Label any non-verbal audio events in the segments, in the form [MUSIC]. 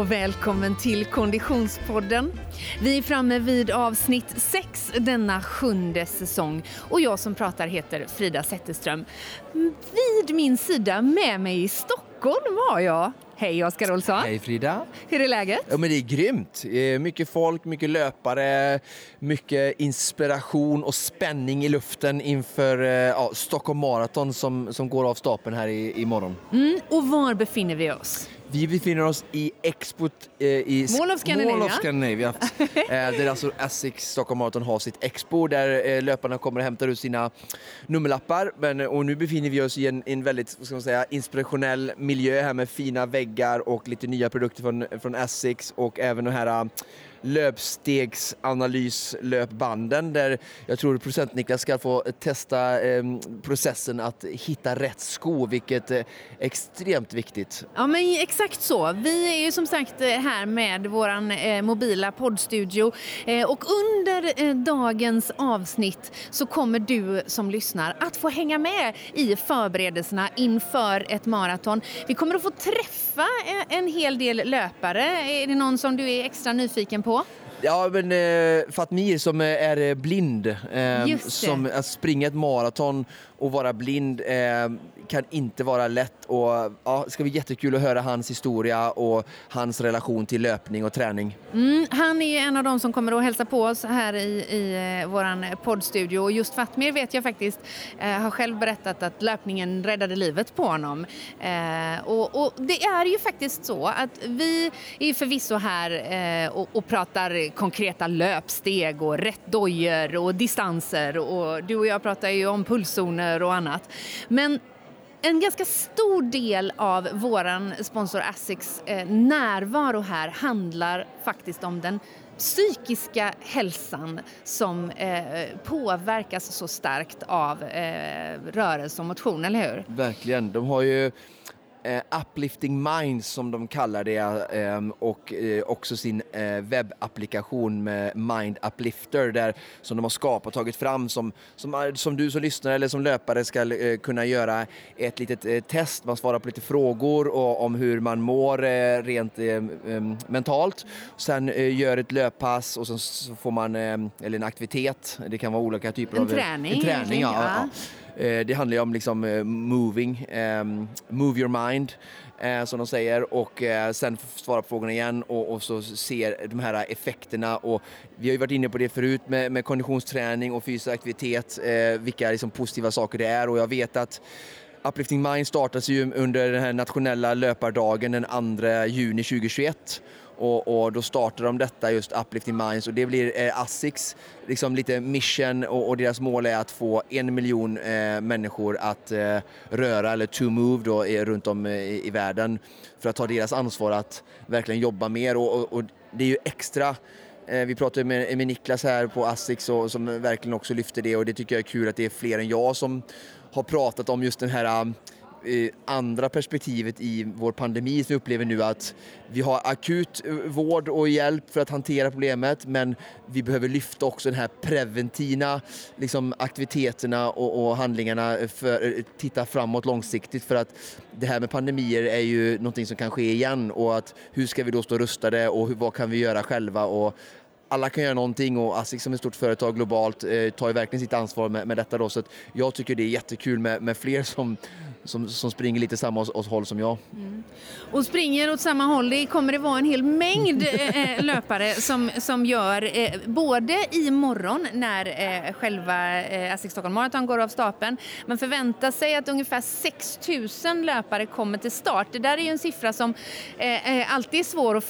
och välkommen till Konditionspodden. Vi är framme vid avsnitt 6 denna sjunde säsong och jag som pratar heter Frida Zetterström. Vid min sida med mig i Stockholm har jag Hej Oskar Olsson! Hej Frida! Hur är läget? Ja, men det är grymt! Eh, mycket folk, mycket löpare, mycket inspiration och spänning i luften inför eh, ja, Stockholm Marathon som, som går av stapeln här i, imorgon. Mm, och var befinner vi oss? Vi befinner oss i Expot eh, i Mall of Scandinavia. Mall of Scandinavia. [LAUGHS] eh, där alltså Essex Stockholm Marathon har sitt Expo där eh, löparna kommer och hämtar ut sina nummerlappar. Men, och nu befinner vi oss i en, en väldigt ska man säga, inspirationell miljö här med fina väggar och lite nya produkter från, från Essex och även de här löpstegsanalys-löpbanden där jag tror producent Niklas ska få testa eh, processen att hitta rätt sko, vilket är extremt viktigt. Ja, men exakt så. Vi är ju som sagt eh, här med vår eh, mobila poddstudio eh, och under eh, dagens avsnitt så kommer du som lyssnar att få hänga med i förberedelserna inför ett maraton. Vi kommer att få träffa eh, en hel del löpare. Är det någon som du är extra nyfiken på? På? Ja, men eh, Fatmir som är blind, eh, som springer ett maraton och vara blind eh, kan inte vara lätt. Och, ja, det ska bli jättekul att höra hans historia och hans relation till löpning och träning. Mm, han är en av de som kommer att hälsa på oss här i, i eh, vår poddstudio. Och just Fatmir vet jag faktiskt eh, har själv berättat att löpningen räddade livet på honom. Eh, och, och, det är ju faktiskt så att vi är förvisso här eh, och, och pratar konkreta löpsteg och rätt dojor och distanser. Och du och jag pratar ju om pulszoner hormoner och annat. Men en ganska stor del av vår sponsor Asics eh, närvaro här handlar faktiskt om den psykiska hälsan som eh, påverkas så starkt av eh, rörelse och motion, eller hur? Verkligen. De har ju eh, Uplifting Minds som de kallar det eh, och eh, också sin eh, webbapplikation med Mind Uplifter där, som de har skapat och tagit fram som, som, som du som lyssnare eller som löpare ska eh, kunna göra ett litet eh, test. Man svarar på lite frågor och, om hur man mår eh, rent mentalt. Sen gör ett löppass och sen så får man, eller en aktivitet, det kan vara olika typer en av... Träning, en träning. Ja, ja. Eh, Eh, det handlar ju om liksom eh, moving, ehm, move your mind eh, som de säger. Och sen svara på frågorna igen och, och, så ser de här effekterna. Och vi har ju varit inne på det förut med, med konditionsträning och fysisk aktivitet, vilka liksom positiva saker det är. Och jag vet att Uplifting Mind startas ju under den här nationella löpardagen den 2 juni 2021 och, och, då startar de detta just Uplifting Minds. Och det blir eh, Asics liksom lite mission och, och, deras mål är att få en miljon eh, människor att eh, röra eller to move då, eh, runt om eh, i, i, världen för att ta deras ansvar att verkligen jobba mer. Och, och det är ju extra eh, vi pratade med, med Niklas här på Asics som verkligen också lyfte det och det tycker jag är kul att det är fler än jag som har pratat om just den här andra perspektivet i vår pandemi som vi upplever nu att vi har akut eh, vård och hjälp för att hantera problemet men vi behöver lyfta också den här preventiva liksom, aktiviteterna och, och handlingarna för att titta framåt långsiktigt för att det här med pandemier är ju någonting som kan ske igen och att hur ska vi då stå rustade och hur, vad kan vi göra själva? Och alla kan göra någonting och ASIC som ett stort företag globalt eh, tar ju verkligen sitt ansvar med, med detta då. Så jag tycker det är jättekul med, med fler som som, som springer lite samma åt, håll som jag. Mm. Och springer åt samma håll, det kommer det vara en hel mängd eh, eh löpare som, som gör, eh, både imorgon när eh, själva eh, Asics Stockholm Marathon går av stapeln, man förväntar sig att ungefär 6 000 löpare kommer till start. Det där är ju en siffra som eh, eh alltid är svår att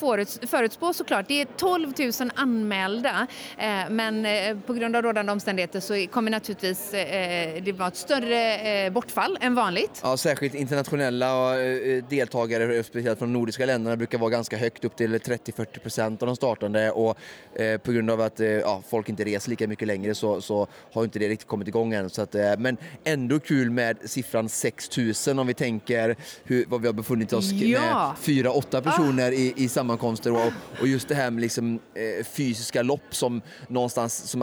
förutspå såklart. Det är 12 000 anmälda, eh, men eh, på grund av rådande omständigheter så kommer naturligtvis det vara ett större bortfall än vanligt. Ja, särskilt internationella eh, deltagare, speciellt från de nordiska länderna, brukar vara ganska högt, upp till 30-40 procent av de startande. Och, eh, på grund av att eh, ja, folk inte reser lika mycket längre så, så har inte det riktigt kommit igång än. Så att, eh, men ändå kul med siffran 6000 om vi tänker hur, vad vi har befunnit oss ja. med 4-8 personer ah. i, i sammankomster. Och, och just det här med liksom, eh, fys fysiska lopp som någonstans som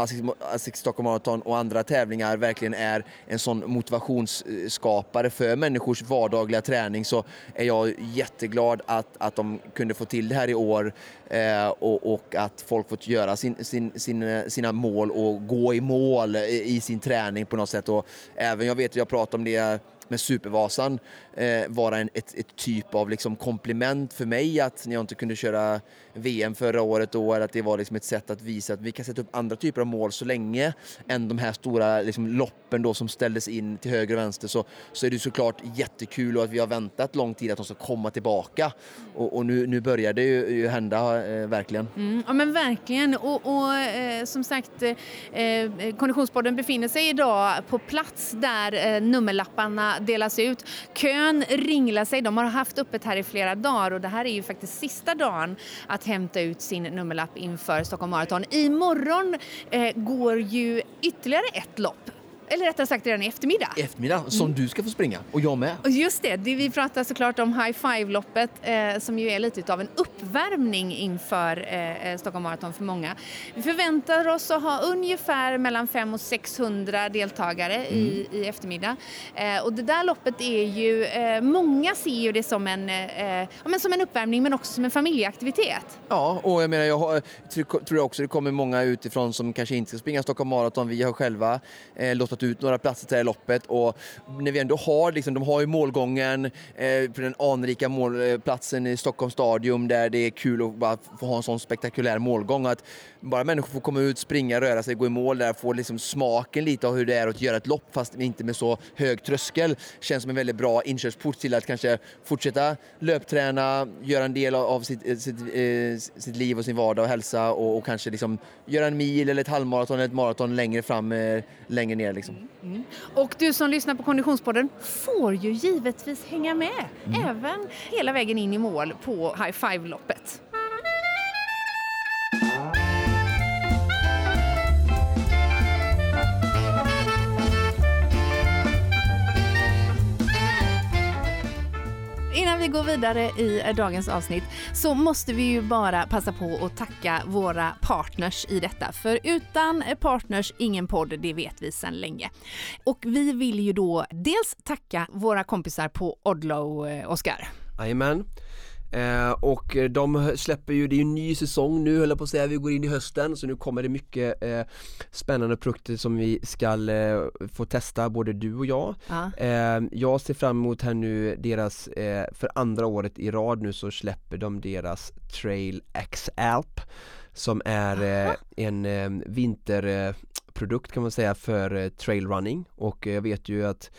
Asics Stockholm Marathon och andra tävlingar verkligen är en sån motivationsskapare för Eh, människors vardagliga träning så är jag jätteglad att, att de kunde få till det här i år eh, och, och, att folk fått göra sin, sin, sin, eh, sina mål och gå i mål i, i sin träning på något sätt. Och även jag vet, jag pratade om det med Supervasan eh, vara en, ett, ett, typ av liksom komplement för mig att när jag inte kunde köra VM förra året då, att det var liksom ett sätt att visa att vi kan sätta upp andra typer av mål så länge än de här stora liksom, loppen då som ställdes in till höger och vänster. Så, så är det såklart jättekul och att vi har väntat lång tid att de ska komma tillbaka. Och, och nu, nu börjar det ju, ju hända eh, verkligen. Mm, ja men verkligen. Och, och eh, som sagt eh, eh Konditionspodden befinner sig idag på plats där eh, nummerlapparna delas ut. Kön ringlar sig, de har haft öppet här i flera dagar och det här är ju faktiskt sista dagen att hämta ut sin nummerlapp inför Stockholm Marathon. Imorgon eh, går ju ytterligare ett lopp eller rättare sagt redan i eftermiddag. I eftermiddag, som mm. du ska få springa och jag med. Just det, vi pratar såklart om High Five-loppet eh, som ju är lite av en uppvärmning inför eh, eh Stockholm Marathon för många. Vi förväntar oss att ha ungefär mellan 500 och 600 deltagare mm. i, i eftermiddag. Eh, och det där loppet är ju, eh, många ser ju det som en, eh, men som en uppvärmning men också som en familjeaktivitet. Ja, och jag menar, jag har, tror jag också det kommer många utifrån som kanske inte ska springa Stockholm Marathon. Vi har själva eh, låtit fått ut några platser till det här loppet och när vi ändå har, liksom, de har ju målgången eh, på den anrika målplatsen eh, i Stockholms stadion där det är kul att bara få ha en sån spektakulär målgång. Att bara människor får komma ut, springa, röra sig, gå i mål där, få liksom smaken lite av hur det är att göra ett lopp fast inte med så hög tröskel. Känns som en väldigt bra inkörsport till att kanske fortsätta löpträna, göra en del av sitt, eh, sitt, eh, sitt liv och sin vardag och hälsa och, och kanske liksom göra en mil eller ett halvmaraton eller ett maraton längre fram, eh, längre ner. Liksom. Mm. Mm. Och du som lyssnar på Konditionspodden får ju givetvis hänga med mm. även hela vägen in i mål på High Five-loppet. Innan vi går vidare i dagens avsnitt så måste vi ju bara passa på att tacka våra partners i detta. För utan partners ingen podd, det vet vi sedan länge. Och vi vill ju då dels tacka våra kompisar på Odlo, eh, Oskar. Jajamän. Eh, och de släpper ju, det är ju en ny säsong nu höll jag på att säga, vi går in i hösten så nu kommer det mycket eh, spännande produkter som vi ska eh, få testa både du och jag. Ja. Eh, jag ser fram emot här nu deras, eh, för andra året i rad nu så släpper de deras Trail X Alp som är eh, en vinterprodukt kan man säga för trailrunning och jag vet ju att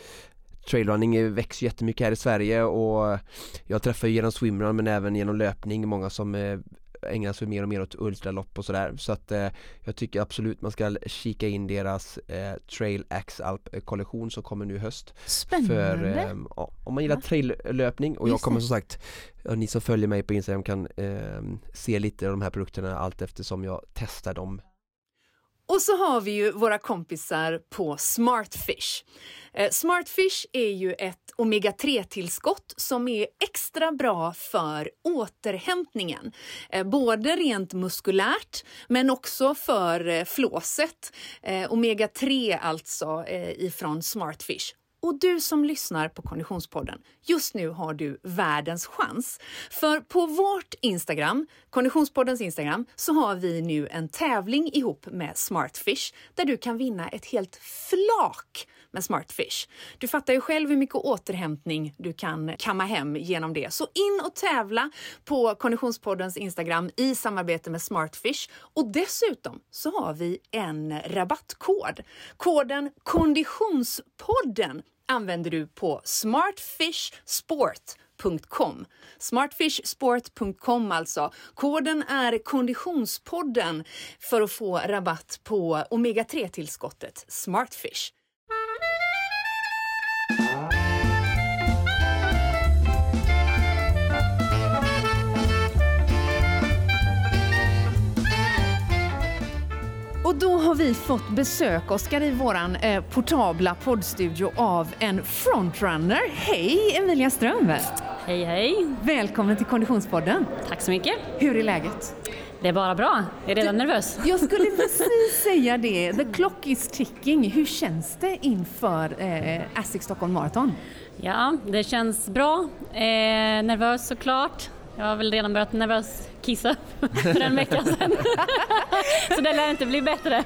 trailrunning växer jättemycket här i Sverige och jag träffar genom swimrun men även genom löpning många som eh, ägnar sig mer och mer åt ultralopp och sådär så att eh, jag tycker absolut man ska kika in deras eh, Trail X Alp kollektion som kommer nu i höst Spännande! För, eh, om man gillar ja. traillöpning och jag kommer som sagt ni som följer mig på Instagram kan eh, se lite av de här produkterna allt eftersom jag testar dem och så har vi ju våra kompisar på Smartfish. Eh, Smartfish är ju ett omega-3-tillskott som är extra bra för återhämtningen. Eh, både rent muskulärt men också för eh, flåset. Omega-3 alltså ifrån Smartfish. Och du som lyssnar på Konditionspodden, just nu har du världens chans. För på vårt Instagram, Konditionspoddens Instagram, så har vi nu en tävling ihop med Smartfish där du kan vinna ett helt flak med Smartfish. Du fattar ju själv hur mycket återhämtning du kan kamma hem genom det. Så in och tävla på Konditionspoddens Instagram i samarbete med Smartfish. Och dessutom så har vi en rabattkod. Koden Konditionspodden använder du på smartfishsport.com. Smartfishsport.com alltså. Koden är Konditionspodden för att få rabatt på omega-3-tillskottet Smartfish. Och då har vi fått besök, Oskar, i vår eh, portabla poddstudio av en frontrunner. Hej Emilia Ström! Hej hej! Välkommen till Konditionspodden. Tack så mycket. Hur är läget? Det är bara bra. Jag är redan du, nervös. Jag skulle [LAUGHS] precis säga det. The clock is ticking. Hur känns det inför eh, ASSIQ Stockholm Marathon? Ja, det känns bra. Eh, nervös såklart. Jag har väl redan börjat nervös kissa [LAUGHS] för en vecka sedan. [LAUGHS] så det lär inte bli bättre.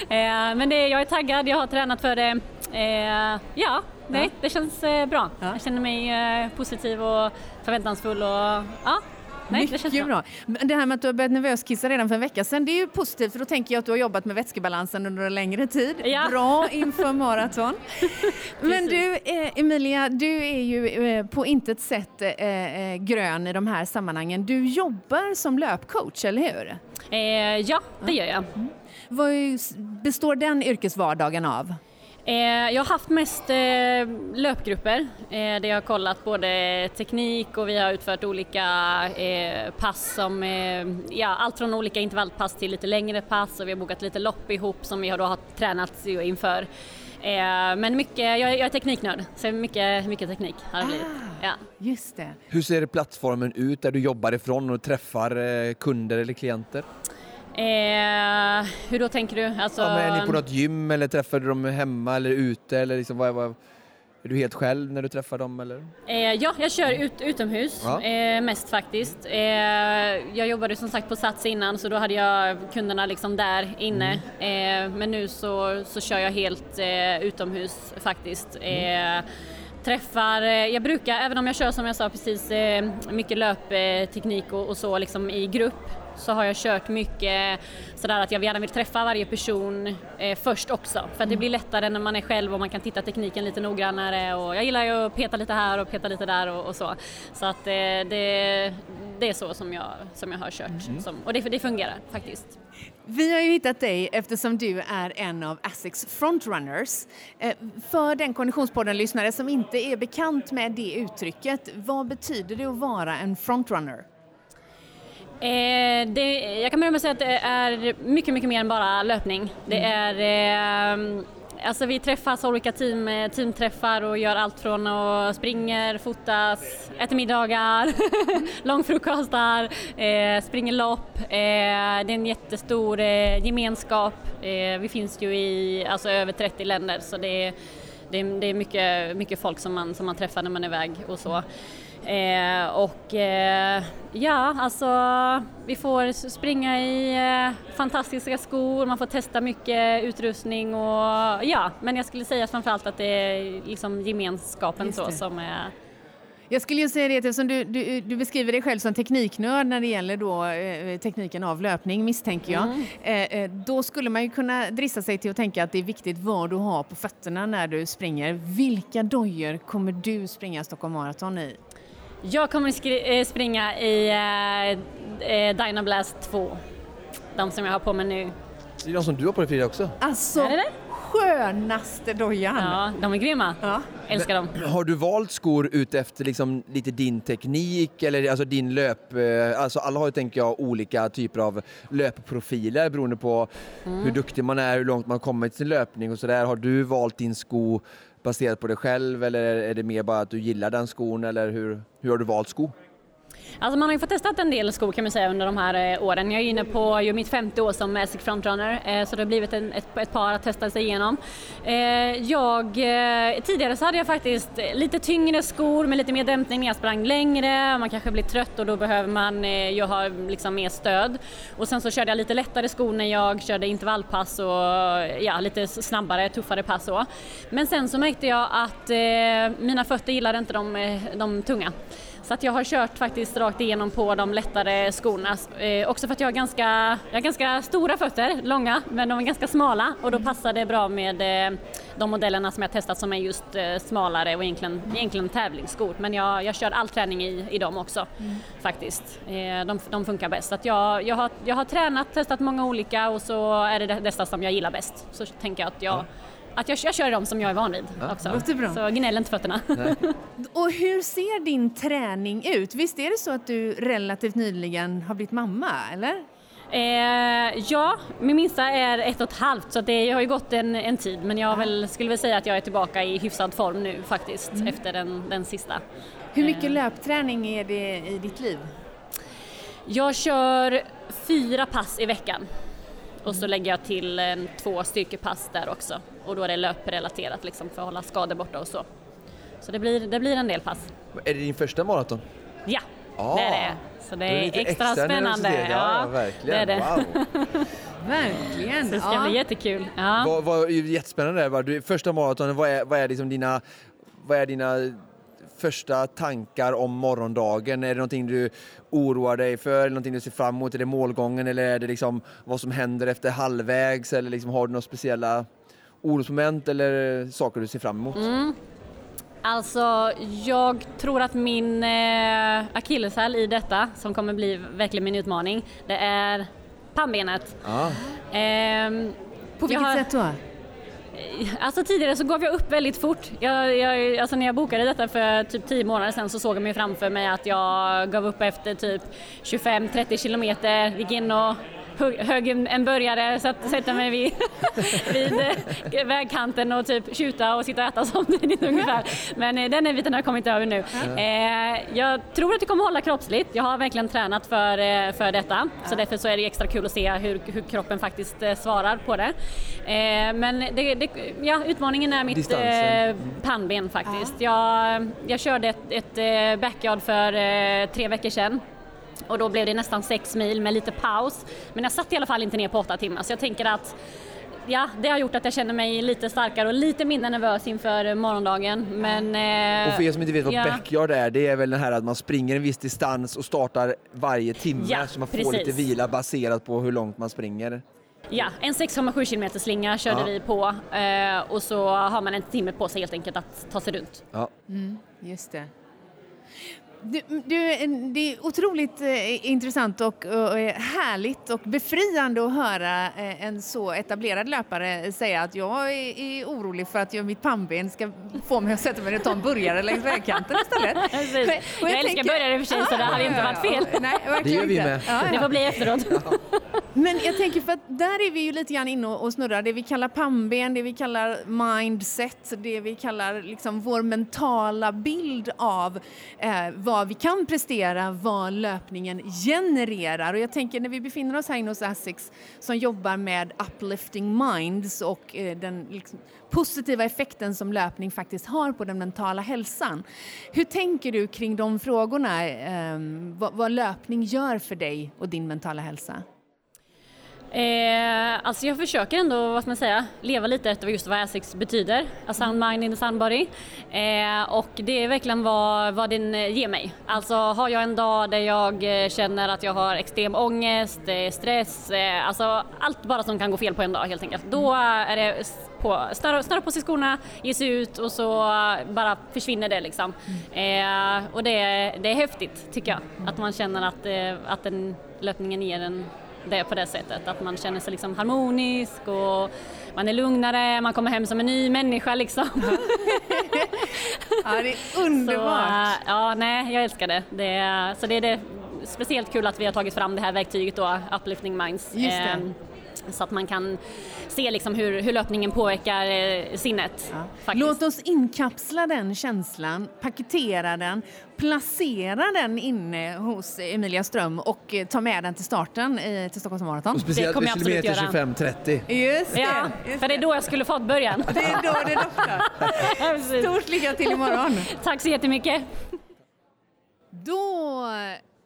Eh, men det, jag är taggad, jag har tränat för det. Eh, ja, nej, det känns eh, bra. Jag känner mig positiv och förväntansfull och ja, Nej, Mycket det känns bra. bra. Det här med att du har börjat nervöskissa redan för en vecka sedan, det är ju positivt för då tänker jag att du har jobbat med vätskebalansen under en längre tid. Ja. Bra inför maraton. [LAUGHS] Men du eh, Emilia, du är ju eh, på intet sätt eh, grön i de här sammanhangen. Du jobbar som löpcoach, eller hur? ja, det gör jag. Mm. Vad består den yrkesvardagen av? Eh, jag har haft mest eh, löpgrupper eh, där jag har kollat både teknik och vi har utfört olika pass som, ja allt från olika intervallpass till lite längre pass och vi har bokat lite lopp ihop som vi har, då har tränat inför. Men mycket, jag är, jag är tekniknörd, så mycket, mycket teknik har det blivit. Ah, ja. Just det. Hur ser plattformen ut där du jobbar ifrån och träffar kunder eller klienter? Eh, hur då tänker du? Alltså... Ja, är ni på något gym eller träffar du dem hemma eller ute? Eller liksom, vad, vad, är du helt själv när du träffar dem? Eller? Eh, ja, jag kör ut, utomhus ja. eh, mest faktiskt. Eh, jag jobbade som sagt på Sats innan så då hade jag kunderna liksom där inne. Mm. Eh, men nu så, så kör jag helt eh, utomhus faktiskt. Mm. Träffar, jag brukar, även om jag kör som jag sa precis, mycket löpteknik och, och så liksom i grupp så har jag kört mycket sådär att jag gärna vill träffa varje person eh, först också för att det mm. blir lättare när man är själv och man kan titta tekniken lite noggrannare och jag gillar ju att peta lite här och peta lite där och, och så. Så att eh, det, det är så som jag, som jag har kört mm. som, och det, det fungerar faktiskt. Vi har ju hittat dig eftersom du är en av ASICs frontrunners. Eh, för den Konditionspodden-lyssnare som inte är bekant med det uttrycket, vad betyder det att vara en frontrunner? Eh, det, jag kan börja med att säga att det är mycket, mycket mer än bara löpning. Det mm. är eh, Alltså vi träffas olika team, eh, teamträffar och gör allt från att springer, fotas, äter middagar, [LAUGHS] långfrukostar, eh, springer lopp. Eh, det är en jättestor eh, gemenskap. Eh, vi finns ju i alltså, över 30 länder så det är, det är, det är mycket, mycket folk som man, som man träffar när man är iväg och så. Eh, och eh, ja, alltså vi får springa i eh, fantastiska skor, man får testa mycket utrustning och ja, men jag skulle säga framförallt att det är liksom gemenskapen så som är jag skulle ju säga det eftersom du, du, du, beskriver dig själv som tekniknörd när det gäller då, eh, tekniken av löpning misstänker jag. Mm. Eh, eh, då skulle man ju kunna drista sig till att tänka att det är viktigt vad du har på fötterna när du springer. Vilka dojor kommer du springa Stockholm Marathon i? Jag kommer eh, springa i eh, eh Dynablast 2. De som jag har på mig nu. Det är de som du har på dig Frida också. Alltså, är det det? skönaste dojan! Ja, de är grymma. Ja. Älskar dem. Har du valt skor ut efter liksom lite din teknik eller alltså din löp... Eh, alltså alla har ju, tänker jag, olika typer av löpprofiler beroende på mm. hur duktig man är, hur långt man kommit i sin löpning och sådär. Har du valt din sko baserat på dig själv eller är det mer bara att du gillar den skon eller hur, hur har du valt sko? Alltså man har ju fått testat en del skor kan man säga under de här eh, åren. Jag är inne på ju mitt femte år som Asic Frontrunner eh, så det har blivit en, ett, ett, par att testa sig igenom. Eh, jag, tidigare så hade jag faktiskt lite tyngre skor med lite mer dämpning när jag sprang längre, man kanske blir trött och då behöver man ju ha liksom mer stöd. Och sen så körde jag lite lättare skor när jag körde intervallpass och ja, lite snabbare, tuffare pass Och. Men sen så märkte jag att mina fötter gillade inte de, de tunga. Så att jag har kört faktiskt rakt igenom på de lättare skorna. Eh, också för att jag har, ganska, jag har ganska stora fötter, långa, men de är ganska smala och då passar det bra med eh, de modellerna som jag testat som är just eh, smalare och egentligen, egentligen tävlingsskor. Men jag, jag kör all träning i, i dem också mm. faktiskt. Eh, de, de funkar bäst. Så att jag, jag, har, jag har tränat, testat många olika och så är det dessa som jag gillar bäst. Så tänker jag att jag ja att jag, jag kör dem som jag är van vid ja, också. Bra. Så gnäll inte fötterna. [LAUGHS] och hur ser din träning ut? Visst är det så att du relativt nyligen har blivit mamma, eller? Eh, ja, min minsta är ett och ett halvt så det har ju gått en, en tid men jag väl, skulle väl säga att jag är tillbaka i hyfsad form nu faktiskt mm. efter den, den sista. Hur mycket eh. löpträning är det i ditt liv? Jag kör fyra pass i veckan. Och så lägger jag till två styrkepass där också. Och då är det löprelaterat liksom för att hålla skador borta och så. Så det blir, det blir en del pass. Är det din första maraton? Ja, Ah, det är det. Så det är är, det extra, extra spännande. Ja, ja, verkligen. Det är det. Wow. [LAUGHS] Verkligen. Så det ska ja. bli jättekul. Ja. Vad, vad, jättespännande första maratonen, vad är, vad är liksom dina, vad är dina första tankar om morgondagen? Är det någonting du oroar dig för? Är det någonting du ser fram emot? Är det målgången eller är det liksom vad som händer efter halvvägs? Eller liksom, har du några speciella orosmoment eller saker du ser fram emot? Mm. Alltså, jag tror att min eh, akilleshäl i detta, som kommer bli verkligen min utmaning, det är pannbenet. Ja. Ehm, På vilket har- sätt då? Alltså tidigare så gav jag upp väldigt fort. Jag, jag, alltså när jag bokade detta för typ 10 månader sedan så såg jag mig framför mig att jag gav upp efter typ 25-30 kilometer, gick in och högg en burgare, satt, sätta mig vid, [LAUGHS] vid eh, vägkanten och typ tjuta och sitta och äta samtidigt ungefär. Men eh, den biten har jag kommit över nu. Eh, jag tror att det kommer hålla kroppsligt. Jag har verkligen tränat för, eh, för detta så därför så är det extra kul att se hur, hur kroppen faktiskt svarar på det. Eh, men det, det, ja, utmaningen är mitt eh, pannben faktiskt. Jag, jag körde ett, ett backyard för tre veckor sedan och då blev det nästan sex mil med lite paus. Men jag satt i alla fall inte ner på åtta timmar så jag tänker att ja, det har gjort att jag känner mig lite starkare och lite mindre nervös inför morgondagen. Men, eh, Och för er som inte vet vad ja. backyard är, det är väl det här att man springer en viss distans och startar varje timme Ja, så man får precis. lite vila baserat på hur långt man springer. Ja, en 6,7 km slinga körde Ja. vi på eh, och så har man en timme på sig helt enkelt att ta sig runt. Ja. Just det. Du, du, det är otroligt eh, intressant och, och härligt och befriande att höra eh, en så etablerad löpare säga att jag är, är orolig för att jag, mitt pannben ska få mig att sätta mig och ta en burgare längs vägkanten istället. [LAUGHS] Men- och Jag älskar burgare i och för sig, så det hade inte varit fel. Nej, verkligen Det gör vi inte. med. Ja, Det ja. får bli efteråt. [LAUGHS] Men jag tänker för att där är vi ju lite grann inne och snurrar. Det vi kallar pannben, det vi kallar mindset, det vi kallar liksom vår mentala bild av eh, vad vad vi kan prestera, vad löpningen genererar. Och jag tänker när vi befinner oss här inne hos Asics som jobbar med uplifting minds och eh, den liksom, positiva effekten som löpning faktiskt har på den mentala hälsan. Hur tänker du kring de frågorna? Eh, vad, vad löpning gör för dig och din mentala hälsa? Eh, alltså jag försöker ändå, vad ska man säga, leva lite efter just vad ASICS betyder. A sound mind in a sound body. Eh, och det är verkligen vad, vad den eh, ger mig. Alltså har jag en dag där jag eh, känner att jag har extrem ångest, eh, stress, eh, alltså allt bara som kan gå fel på en dag helt enkelt. Då är det på, snöra på sig skorna, ge sig ut och så bara försvinner det liksom. Eh, och det, det är häftigt tycker jag, att man känner att, att den löpningen ger en det på det sättet. Att man känner sig liksom harmonisk och man är lugnare, man kommer hem som en ny människa liksom. Ja, [LAUGHS] det är Så, underbart. äh, ja, nej, jag älskar det. det är, så det är det, speciellt kul att vi har tagit fram det här verktyget då, Uplifting Minds. Just det. Så att man kan se liksom hur, hur löpningen påverkar eh, sinnet. Ja. Låt oss inkapsla den känslan, paketera den, placera den inne hos Emilia Ström och eh, ta med den till starten i, till Stockholms Marathon. Och speciellt kommer vid kilometer göra. 25-30. Just det, Ja, just för det är då jag skulle fått början. det är då det doftar. [LAUGHS] Stort lycka till imorgon. Tack så jättemycket. Då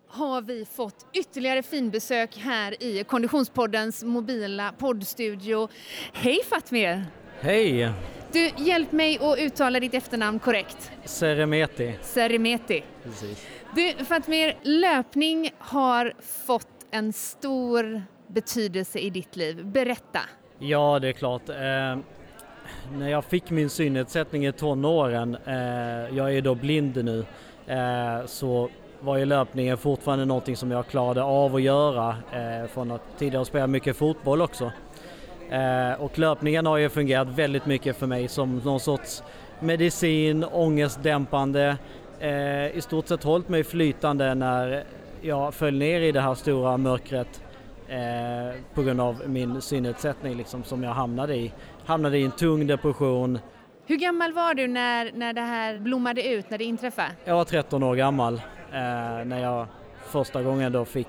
har vi fått ytterligare finbesök här i Konditionspoddens mobila poddstudio. Hej Fatmir! Hej! Du, hjälp mig att uttala ditt efternamn korrekt. Seremeti. Seremeti. Precis. Du, Fatmir, löpning har fått en stor betydelse i ditt liv. Berätta. Ja, det är klart. Eh, när jag fick min synnedsättning i tonåren, eh, jag är då blind nu, eh, så var ju löpningen fortfarande någonting som jag klarade av att göra eh, från att tidigare spela mycket fotboll också. Eh, och löpningen har ju fungerat väldigt mycket för mig som någon sorts medicin, ångestdämpande, eh, i stort sett hållit mig flytande när jag föll ner i det här stora mörkret eh, på grund av min synnedsättning liksom, som jag hamnade i. Hamnade i en tung depression. Hur gammal var du när, när det här blommade ut, när det inträffade? Jag var 13 år gammal eh, när jag första gången då fick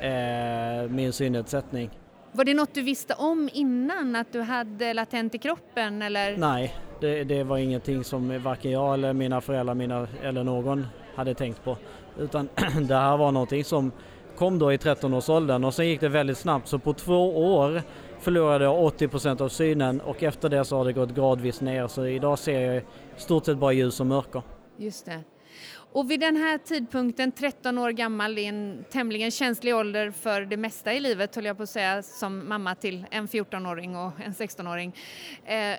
eh, min synnedsättning. Var det något du visste om innan, att du hade latent i kroppen eller? Nej, det, det var ingenting som varken jag eller mina föräldrar mina, eller någon hade tänkt på. Utan [CLEARS THROAT] det här var någonting som kom då i 13-årsåldern och sen gick det väldigt snabbt så på två år förlorade jag 80% av synen och efter det så har det gått gradvis ner så idag ser jag i stort sett bara ljus och mörker. Just det. Och vid den här tidpunkten, 13 år gammal, i en tämligen känslig ålder för det mesta i livet, höll jag på att säga, som mamma till en 14-åring och en 16-åring. Eh,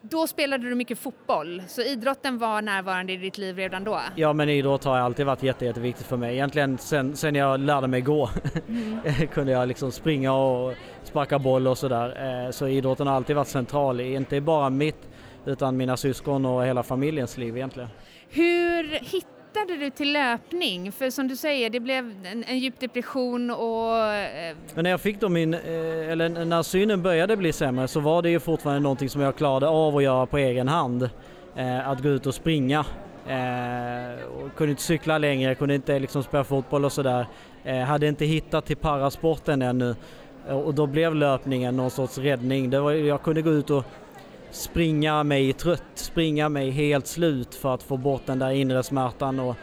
då spelade du mycket fotboll, så idrotten var närvarande i ditt liv redan då? Ja, men idrott har alltid varit jätte, jätteviktigt för mig. Egentligen sen, sen jag lärde mig gå mm. [LAUGHS] kunde jag liksom springa och sparka boll och sådär. Eh, så idrotten har alltid varit central, inte bara mitt utan mina syskon och hela familjens liv egentligen. Hur hittade du till löpning? För som du säger, det blev en, en djup depression och... Eh, Men när jag fick då min, eh, eller när synen började bli sämre så var det ju fortfarande någonting som jag klarade av att göra på egen hand. Eh, att gå ut och springa. Och kunde inte cykla längre, kunde inte liksom spela fotboll och sådär. Hade inte hittat till parasporten ännu. Och då blev löpningen någon sorts räddning. Det var, jag kunde gå ut och springa mig trött, springa mig helt slut för att få bort den där inre smärtan och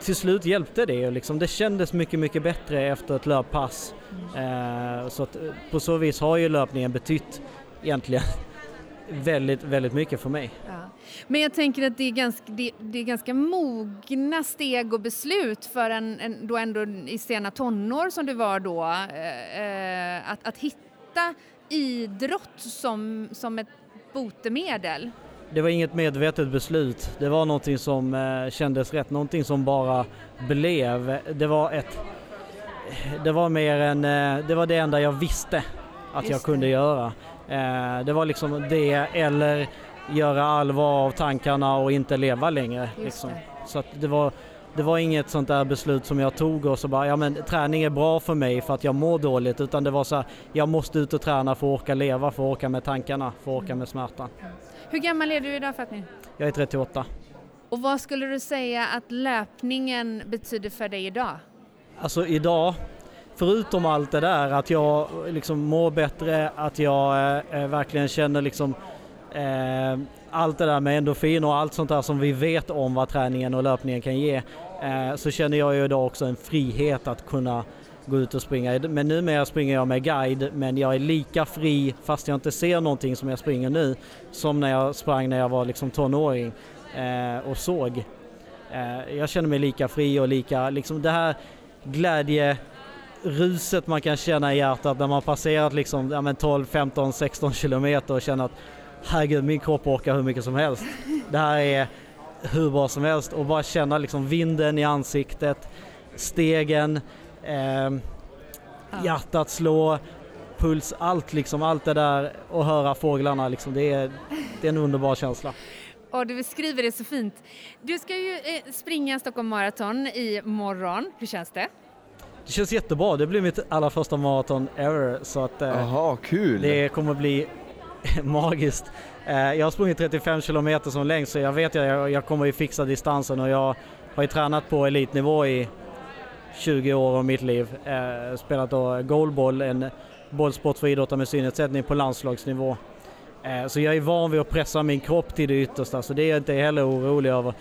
till slut hjälpte det. Liksom. Det kändes mycket, mycket bättre efter ett löppass. Eh, så att, eh, på så vis har ju löpningen betytt egentligen [LAUGHS] väldigt, väldigt mycket för mig. Ja. Men jag tänker att det är, ganska, det, det, är ganska mogna steg och beslut för en, en då ändå i sena tonår som du var då, eh, eh att, att hitta idrott som, som ett botemedel? Det var inget medvetet beslut. Det var någonting som eh, kändes rätt, någonting som bara blev. Det var ett... Det var mer än... Eh, det var det enda jag visste att Just jag kunde det. göra. Eh, det var liksom det eller göra allvar av tankarna och inte leva längre. Liksom. Så att det var det var inget sånt där beslut som jag tog och så bara, ja men träning är bra för mig för att jag mår dåligt utan det var så här, jag måste ut och träna för att orka leva, för att orka med tankarna, för att orka med smärtan. Hur gammal är du idag Fatni? Jag är 38. Och vad skulle du säga att löpningen betyder för dig idag? Alltså idag, förutom allt det där att jag liksom mår bättre, att jag eh, verkligen känner liksom eh, allt det där med endorfin och allt sånt där som vi vet om vad träningen och löpningen kan ge eh, så känner jag ju idag också en frihet att kunna gå ut och springa. Men numera springer jag med guide men jag är lika fri fast jag inte ser någonting som jag springer nu som när jag sprang när jag var liksom tonåring eh, och såg. Eh, jag känner mig lika fri och lika, liksom det här glädje ruset man kan känna i hjärtat när man passerat liksom, ja, 12, 15, 16 kilometer och känner att herregud min kropp orkar hur mycket som helst. Det här är hur bra som helst och bara känna liksom vinden i ansiktet, stegen, eh, hjärtat slå, puls, allt liksom, allt det där och höra fåglarna liksom, det är, det är en underbar känsla. Och du beskriver det så fint. Du ska ju eh, springa Stockholm Marathon i morgon. Hur känns det? Det känns jättebra. Det blir mitt allra första maraton ever. Så att, eh, Aha, kul! Det kommer bli [LAUGHS] magiskt. Eh, jag har sprungit 35 kilometer som längst så jag vet att jag, jag kommer ju fixa distansen och jag har ju tränat på elitnivå i 20 år av mitt liv. Eh, spelat då goalball, en bollsport för idrottare med synnedsättning på landslagsnivå. Eh, så jag är van vid att pressa min kropp till det yttersta så det är jag inte heller orolig över.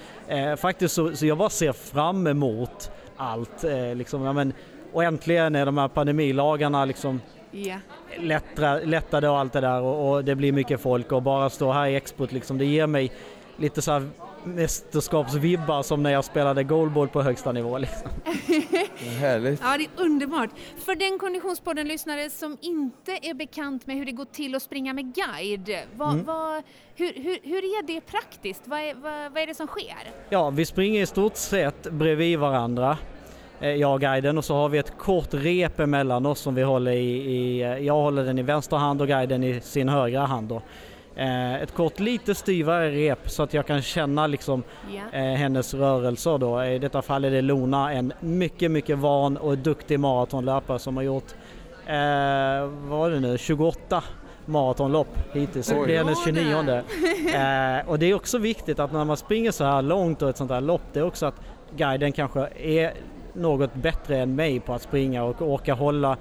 Faktiskt så, så jag bara ser fram emot allt. Liksom, ja, men, och äntligen är de här pandemilagarna liksom yeah. lättra, lättade och allt det där och, och, det blir mycket folk och bara stå här i expot liksom, det ger mig lite så här mästerskapsvibbar som när jag spelade goalball på högsta nivå. Liksom. [LAUGHS] Härligt. Ja, det är underbart. För den Konditionspodden-lyssnare som inte är bekant med hur det går till att springa med guide, vad, mm. vad, hur, hur, hur, är det praktiskt? Vad är, vad, vad är det som sker? Ja, vi springer i stort sett bredvid varandra. Eh, jag och guiden och så har vi ett kort rep emellan oss som vi håller i, i eh, jag håller den i vänster hand och guiden i sin högra hand. Då. Eh, ett kort lite styvare rep så att jag kan känna liksom yeah. hennes rörelser då. I detta fall är det Lona, en mycket, mycket van och duktig maratonlöpare som har gjort, eh, vad var det nu, 28 maratonlopp hittills. Det blir hennes 29 [LAUGHS] eh, Och det är också viktigt att när man springer så här långt och ett sånt här lopp, det är också att guiden kanske är något bättre än mig på att springa och orka hålla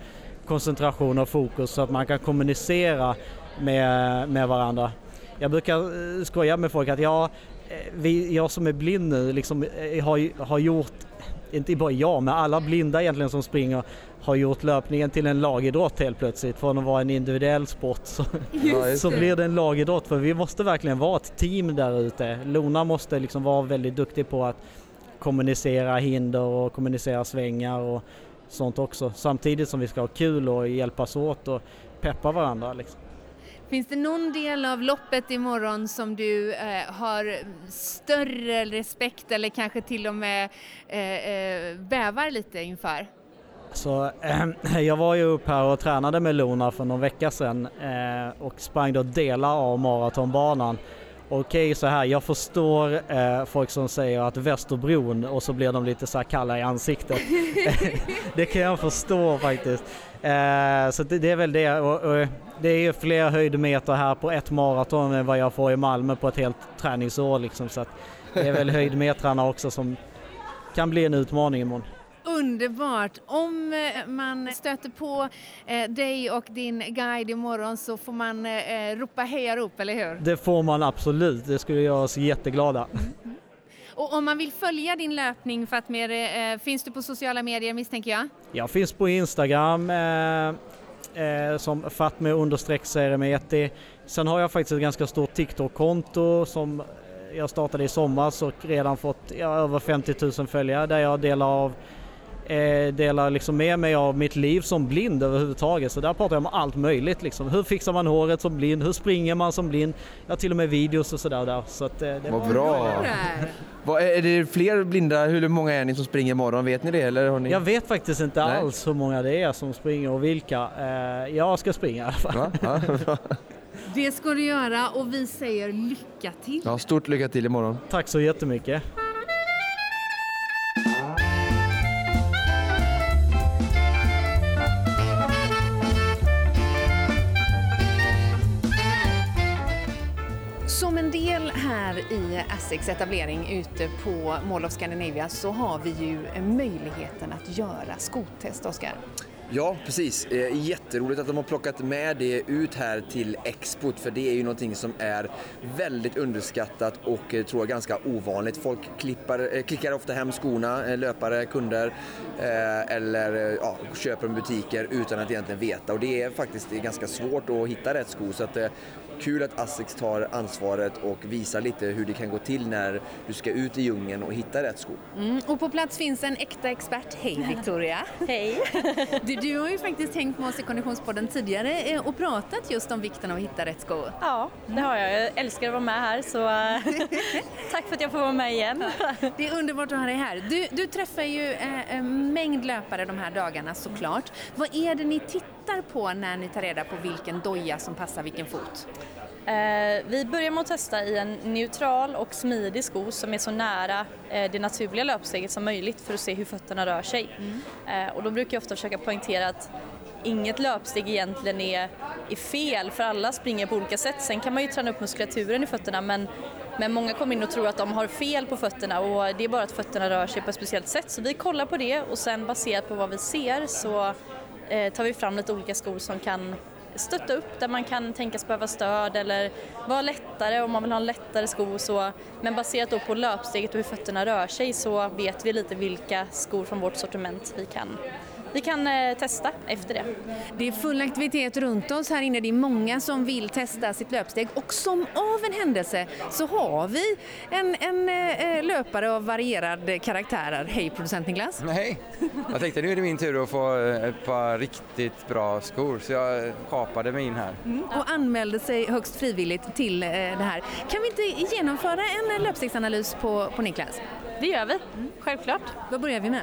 koncentration och fokus så att man kan kommunicera med, med varandra. Jag brukar eh, skoja med folk att jag, eh, vi, jag som är blind nu liksom, eh, har, har gjort, inte bara jag, men alla blinda egentligen som springer har gjort löpningen till en lagidrott helt plötsligt. Från att vara en individuell sport så, [LAUGHS] så blir det en lagidrott för vi måste verkligen vara ett team där ute. Lona måste liksom vara väldigt duktig på att kommunicera hinder och kommunicera svängar och sånt också. Samtidigt som vi ska ha kul och hjälpas åt och peppa varandra. Liksom. Finns det någon del av loppet imorgon som du eh, har större respekt eller kanske till och med eh, eh, bävar lite inför? Så, äh, [CLEARS THROAT] jag var ju upp här och tränade med Lona för någon vecka sedan äh, och sprang då delar av maratonbanan. Okej så här, jag förstår äh, folk som säger att Västerbron och så blir de lite så här kalla i ansiktet. [LAUGHS] [LAUGHS] det kan jag förstå faktiskt. så det, det, är väl det. Och, och, det är ju fler höjdmeter här på ett maraton än vad jag får i Malmö på ett helt träningsår liksom. Så det är väl [LAUGHS] höjdmetrarna också som kan bli en utmaning imorgon. Underbart! Om eh, man stöter på eh, dig och din guide imorgon så får man eh, ropa hejarop, eller hur? Det får man absolut, det skulle göra oss jätteglada. Mm. Och om man vill följa din löpning Fatmir, finns du på sociala medier misstänker jag? Jag finns på Instagram eh, eh, som Fatmir understreck Seremeti. Sen har jag faktiskt ett ganska stort TikTok-konto som jag startade i somras och redan fått ja, över 50 000 följare där jag delar av eh, delar liksom med mig av mitt liv som blind överhuvudtaget. Så där pratar jag om allt möjligt. Liksom. Hur fixar man håret som blind? Hur springer man som blind? Jag har till och med videos och sådär där. Så att, eh, det Vad bra! Vad, är det fler blinda? Hur många är ni som springer imorgon? Vet ni det? Eller har ni... Jag vet faktiskt inte Nej. alls hur många det är som springer och vilka. Eh, jag ska springa i alla fall. Ja, ja, [LAUGHS] det ska du göra och vi säger lycka till! Ja, stort lycka till imorgon! Tack så jättemycket! Som en del här i ASSIQs etablering ute på Mall of Scandinavia så har vi ju möjligheten att göra skotest, Oskar. Ja, precis. Eh, jätteroligt att de har plockat med det ut här till Expot för det är ju någonting som är väldigt underskattat och eh, tror jag ganska ovanligt. Folk klippar, eh, klickar ofta hem skorna, löpare, kunder eller ja, köper dem i butiker utan att egentligen veta och det är faktiskt ganska svårt att hitta rätt sko så att kul att Asics tar ansvaret och visar lite hur det kan gå till när du ska ut i djungeln och hitta rätt sko. Mm, och på plats finns en äkta expert. Hej Victoria! [LAUGHS] Hej! [LAUGHS] Du, du, har ju faktiskt hängt med oss i Konditionspodden tidigare eh, och pratat just om vikten av att hitta rätt sko. Ja, det har jag. Jag älskar att vara med här så [LAUGHS] eh, tack för att jag får vara med igen. Det är underbart att ha dig här. Du, du träffar ju eh, en mängd löpare de här dagarna såklart. Vad är det ni tittar på när ni tar reda på vilken doja som passar vilken fot? Eh, vi börjar med att testa i en neutral och smidig sko som är så nära eh, det naturliga löpsteget som möjligt för att se hur fötterna rör sig. Mm. Eh, och då brukar jag ofta försöka poängtera att inget löpsteg egentligen är, är fel för alla springer på olika sätt. Sen kan man ju träna upp muskulaturen i fötterna men, men många kommer in och tror att de har fel på fötterna och det är bara att fötterna rör sig på ett speciellt sätt. Så vi kollar på det och sen baserat på vad vi ser så tar vi fram lite olika skor som kan stötta upp där man kan tänkas behöva stöd eller vara lättare om man vill ha en lättare sko. Så, men baserat då på löpsteget och hur fötterna rör sig så vet vi lite vilka skor från vårt sortiment vi kan vi kan eh, testa efter det. Det är full aktivitet runt oss här inne. Det är många som vill testa sitt löpsteg och som av en händelse så har vi en, en eh, löpare av varierad karaktär. Hej producent Niklas! Hej! Jag tänkte nu är det min tur att få eh, ett par riktigt bra skor så jag kapade mig in här. Mm, och anmälde sig högst frivilligt till det här. Kan vi inte genomföra en löpstegsanalys på, på Niklas? Det gör vi, självklart. Vad börjar vi med?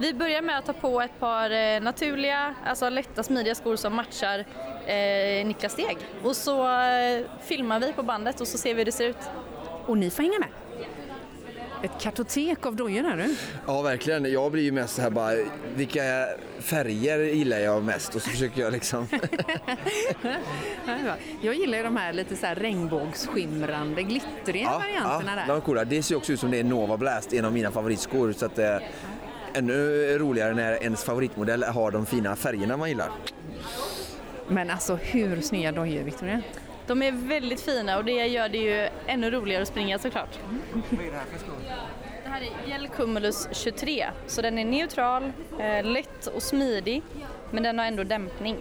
Vi börjar med att ta på ett par eh, naturliga, alltså lätta smidiga skor som matchar eh, Niklas steg. Och så eh, filmar vi på bandet och så ser vi hur det ser ut. Och ni får hänga med. Ett kartotek av dojor här du. Ja verkligen. Jag blir ju mest så här bara, vilka färger gillar jag mest och så försöker jag liksom. [LAUGHS] jag gillar ju de här lite så här regnbågsskimrande, glittriga ja, varianterna ja, där. De är coola. Det ser också ut som det är Nova Blast, en av mina favoritskor. Så att, ännu roligare när ens favoritmodell har de fina färgerna man gillar. Men alltså hur snygga dojor Victoria? De är väldigt fina och det gör det ju ännu roligare att springa såklart. Vad är det här för skor? Det här är Gel Cumulus 23, så den är neutral, eh, lätt och smidig, men den har ändå dämpning.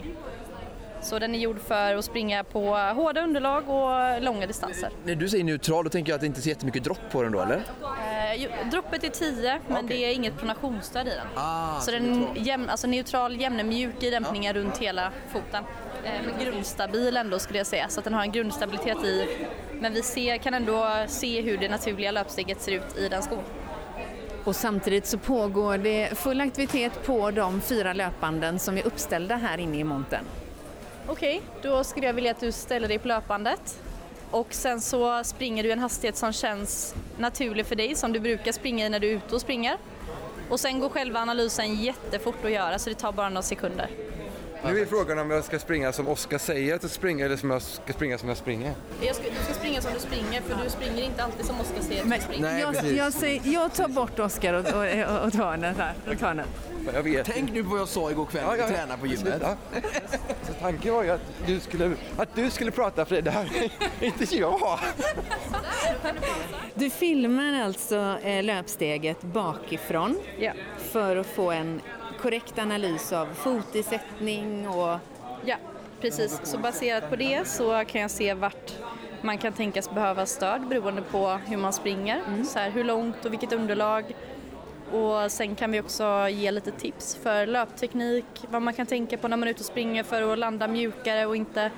Så den är gjord för att springa på hårda underlag och långa distanser. När du säger neutral då tänker jag att det inte är så jättemycket dropp på den då eller? Eh, droppet är 10 men Okej. det är inget pronationsstöd i den. Ah, så den är jämn, alltså neutral, jämn, mjuk i dämpningar runt hela foten. Eh, men grundstabil ändå skulle jag säga, så att den har en grundstabilitet i. Men vi ser, kan ändå se hur det naturliga löpsteget ser ut i den skon. Och samtidigt så pågår det full aktivitet på de fyra löpbanden som är uppställda här inne i montern. Okej, då skulle jag vilja att du ställer dig på löpbandet. Och sen så springer du en hastighet som känns naturlig för dig, som du brukar springa i när du är ute och springer. Och sen går själva analysen jättefort att göra, så det tar bara några sekunder. Nu är frågan om jag ska springa som Oskar säger att jag ska springa eller som jag ska springa som jag springer. Jag ska, du ska springa som du springer, för du springer inte alltid som Oskar säger att du springer. Nej, jag, jag, säger, jag tar bort Oskar och, och, och, och Törnen här. Och Jag vet. Tänk nu på vad jag sa igår kväll när vi tränade på gymmet. Ja. Så tanken var ju att du skulle, att du skulle prata för det här, inte jag. Du filmar alltså eh, löpsteget bakifrån Ja. för att få en korrekt analys av fotisättning och ja, precis. Så baserat på det så kan jag se vart man kan tänkas behöva stöd beroende på hur man springer. Så här, hur långt och vilket underlag. Och sen kan vi också ge lite tips för löpteknik, vad man kan tänka på när man är ute och springer för att landa mjukare och inte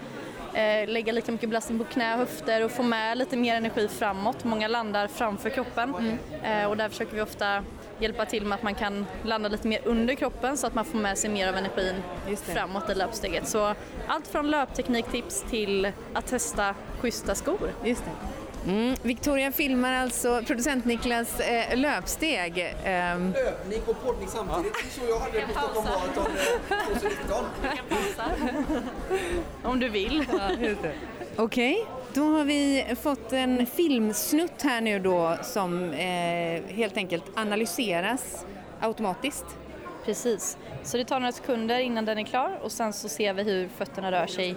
eh, lägga lika mycket belastning på knä och höfter och få med lite mer energi framåt. Många landar framför kroppen eh, och där försöker vi ofta hjälpa till med att man kan landa lite mer under kroppen så att man får med sig mer av energin framåt i löpsteget. Så allt från löptekniktips till att testa schyssta skor. Just det. Mm. Victoria filmar alltså producent Niklas eh, löpsteg. Ehm, Löpning och poddning samtidigt, det så jag hade på Stockholm Marathon 2019. Om du vill. Okej, då har vi fått en filmsnutt här nu då som eh, helt enkelt analyseras automatiskt. Precis. Så det tar några sekunder innan den är klar och sen så ser vi hur fötterna rör sig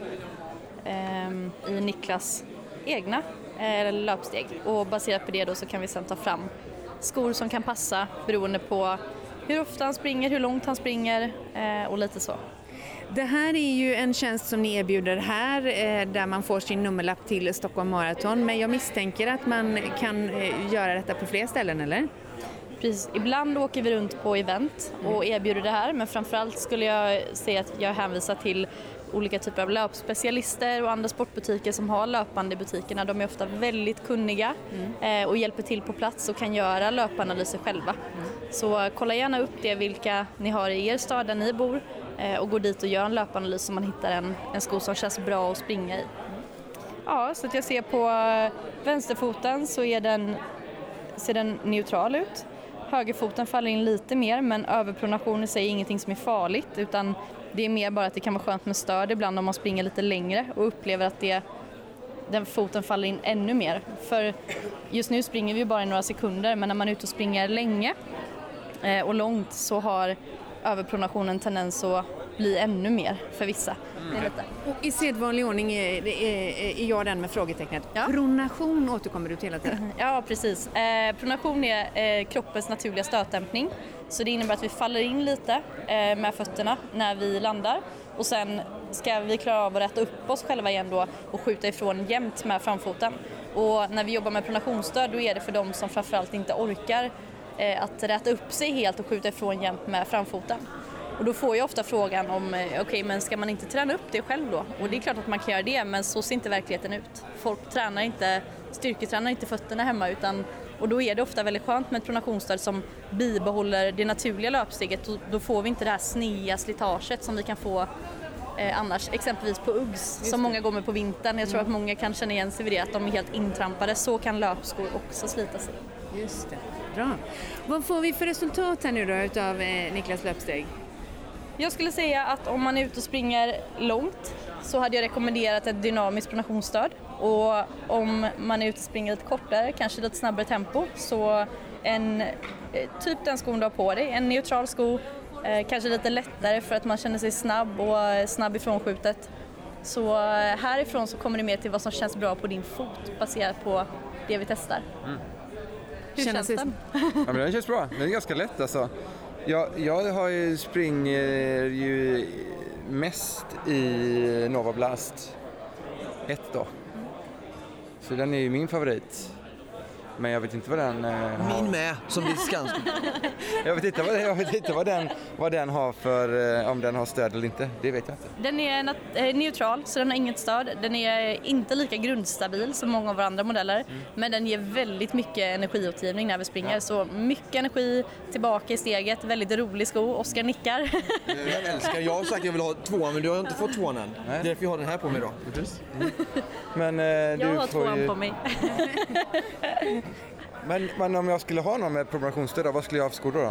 ehm, i Niklas egna eh, löpsteg. Och baserat på det då så kan vi sen ta fram skor som kan passa beroende på hur ofta han springer, hur långt han springer eh, och lite så. Det här är ju en tjänst som ni erbjuder här eh, där man får sin nummerlapp till Stockholm Marathon men jag misstänker att man kan eh, göra detta på fler ställen eller? Precis. Ibland åker vi runt på event och erbjuder det här men framförallt skulle jag säga att jag hänvisar till olika typer av löpspecialister och andra sportbutiker som har löpande i butikerna. De är ofta väldigt kunniga eh, och hjälper till på plats och kan göra löpanalyser själva. Så kolla gärna upp det vilka ni har i er stad där ni bor eh, och gå dit och gör en löpanalys så man hittar en, en sko som känns bra att springa i. Ja, så att jag ser på eh, vänsterfoten så är den, ser den neutral ut. Högerfoten faller in lite mer men överpronation i sig är ingenting som är farligt utan det är mer bara att det kan vara skönt med stöd ibland om man springer lite längre och upplever att det, den foten faller in ännu mer. För just nu springer vi ju bara i några sekunder men när man är ute och springer länge eh, och långt så har överpronationen tendens att bli ännu mer för vissa. Och I sedvanlig ordning är, är, är jag den med frågetecknet. Ja. Pronation återkommer du till hela [LAUGHS] tiden. Ja, precis. Eh, pronation är eh, kroppens naturliga stötdämpning. Så det innebär att vi faller in lite eh, med fötterna när vi landar och sen ska vi klara av att rätta upp oss själva igen då och skjuta ifrån jämnt med framfoten. Och när vi jobbar med pronationsstöd då är det för de som framförallt inte orkar eh, att räta upp sig helt och skjuta ifrån jämnt med framfoten. Och då får jag ofta frågan om, eh, okej men ska man inte träna upp det själv då? Och det är klart att man kan göra det men så ser inte verkligheten ut. Folk tränar inte, styrketränar inte fötterna hemma utan och då är det ofta väldigt skönt med ett pronationsstöd som bibehåller det naturliga löpsteget och då får vi inte det här snea slitaget som vi kan få eh, annars, exempelvis på Uggs som många går med på vintern. Jag tror att många kan känna igen sig vid det, att de är helt intrampade. Så kan löpskor också slita sig. Just det. Bra. Vad får vi för resultat här nu då utav eh, Niklas löpsteg? Jag skulle säga att om man är ute och springer långt så hade jag rekommenderat ett dynamiskt pronationsstöd. Och om man är ute och springer lite kortare, kanske lite snabbare tempo, så en, eh, typ den skon du har på dig, en neutral sko, eh, kanske lite lättare för att man känner sig snabb och eh, snabb ifrån skjutet. Så eh, härifrån så kommer det mer till vad som känns bra på din fot baserat på det vi testar. Hur Känns känns det- den? Ja, men den känns bra. Den är ganska lätt alltså. Jag, jag har ju springer ju mest i Nova Blast 1 då. Så den är ju min favorit. Men jag vet inte vad den eh, har. Min med, som blir skansk. [LAUGHS] Jag vet inte, vad, jag vet inte vad, den, vad den har för, eh, om den har stöd eller inte. Det vet jag inte. Den är nat- eh, neutral så den har inget stöd. Den är inte lika grundstabil som många av våra andra modeller. Men den ger väldigt mycket energiåtgivning när vi springer. Så mycket energi tillbaka i steget. Väldigt rolig sko. Oskar nickar. Jag älskar, jag har sagt att jag vill ha tvåan men du har inte fått tvåan än. Det är därför jag har den här på mig då. Men, eh, Jag har får tvåan ju, på mig. [LAUGHS] Men, men om jag skulle ha någon med programationsstöd, då, vad skulle jag ha för skor då? då?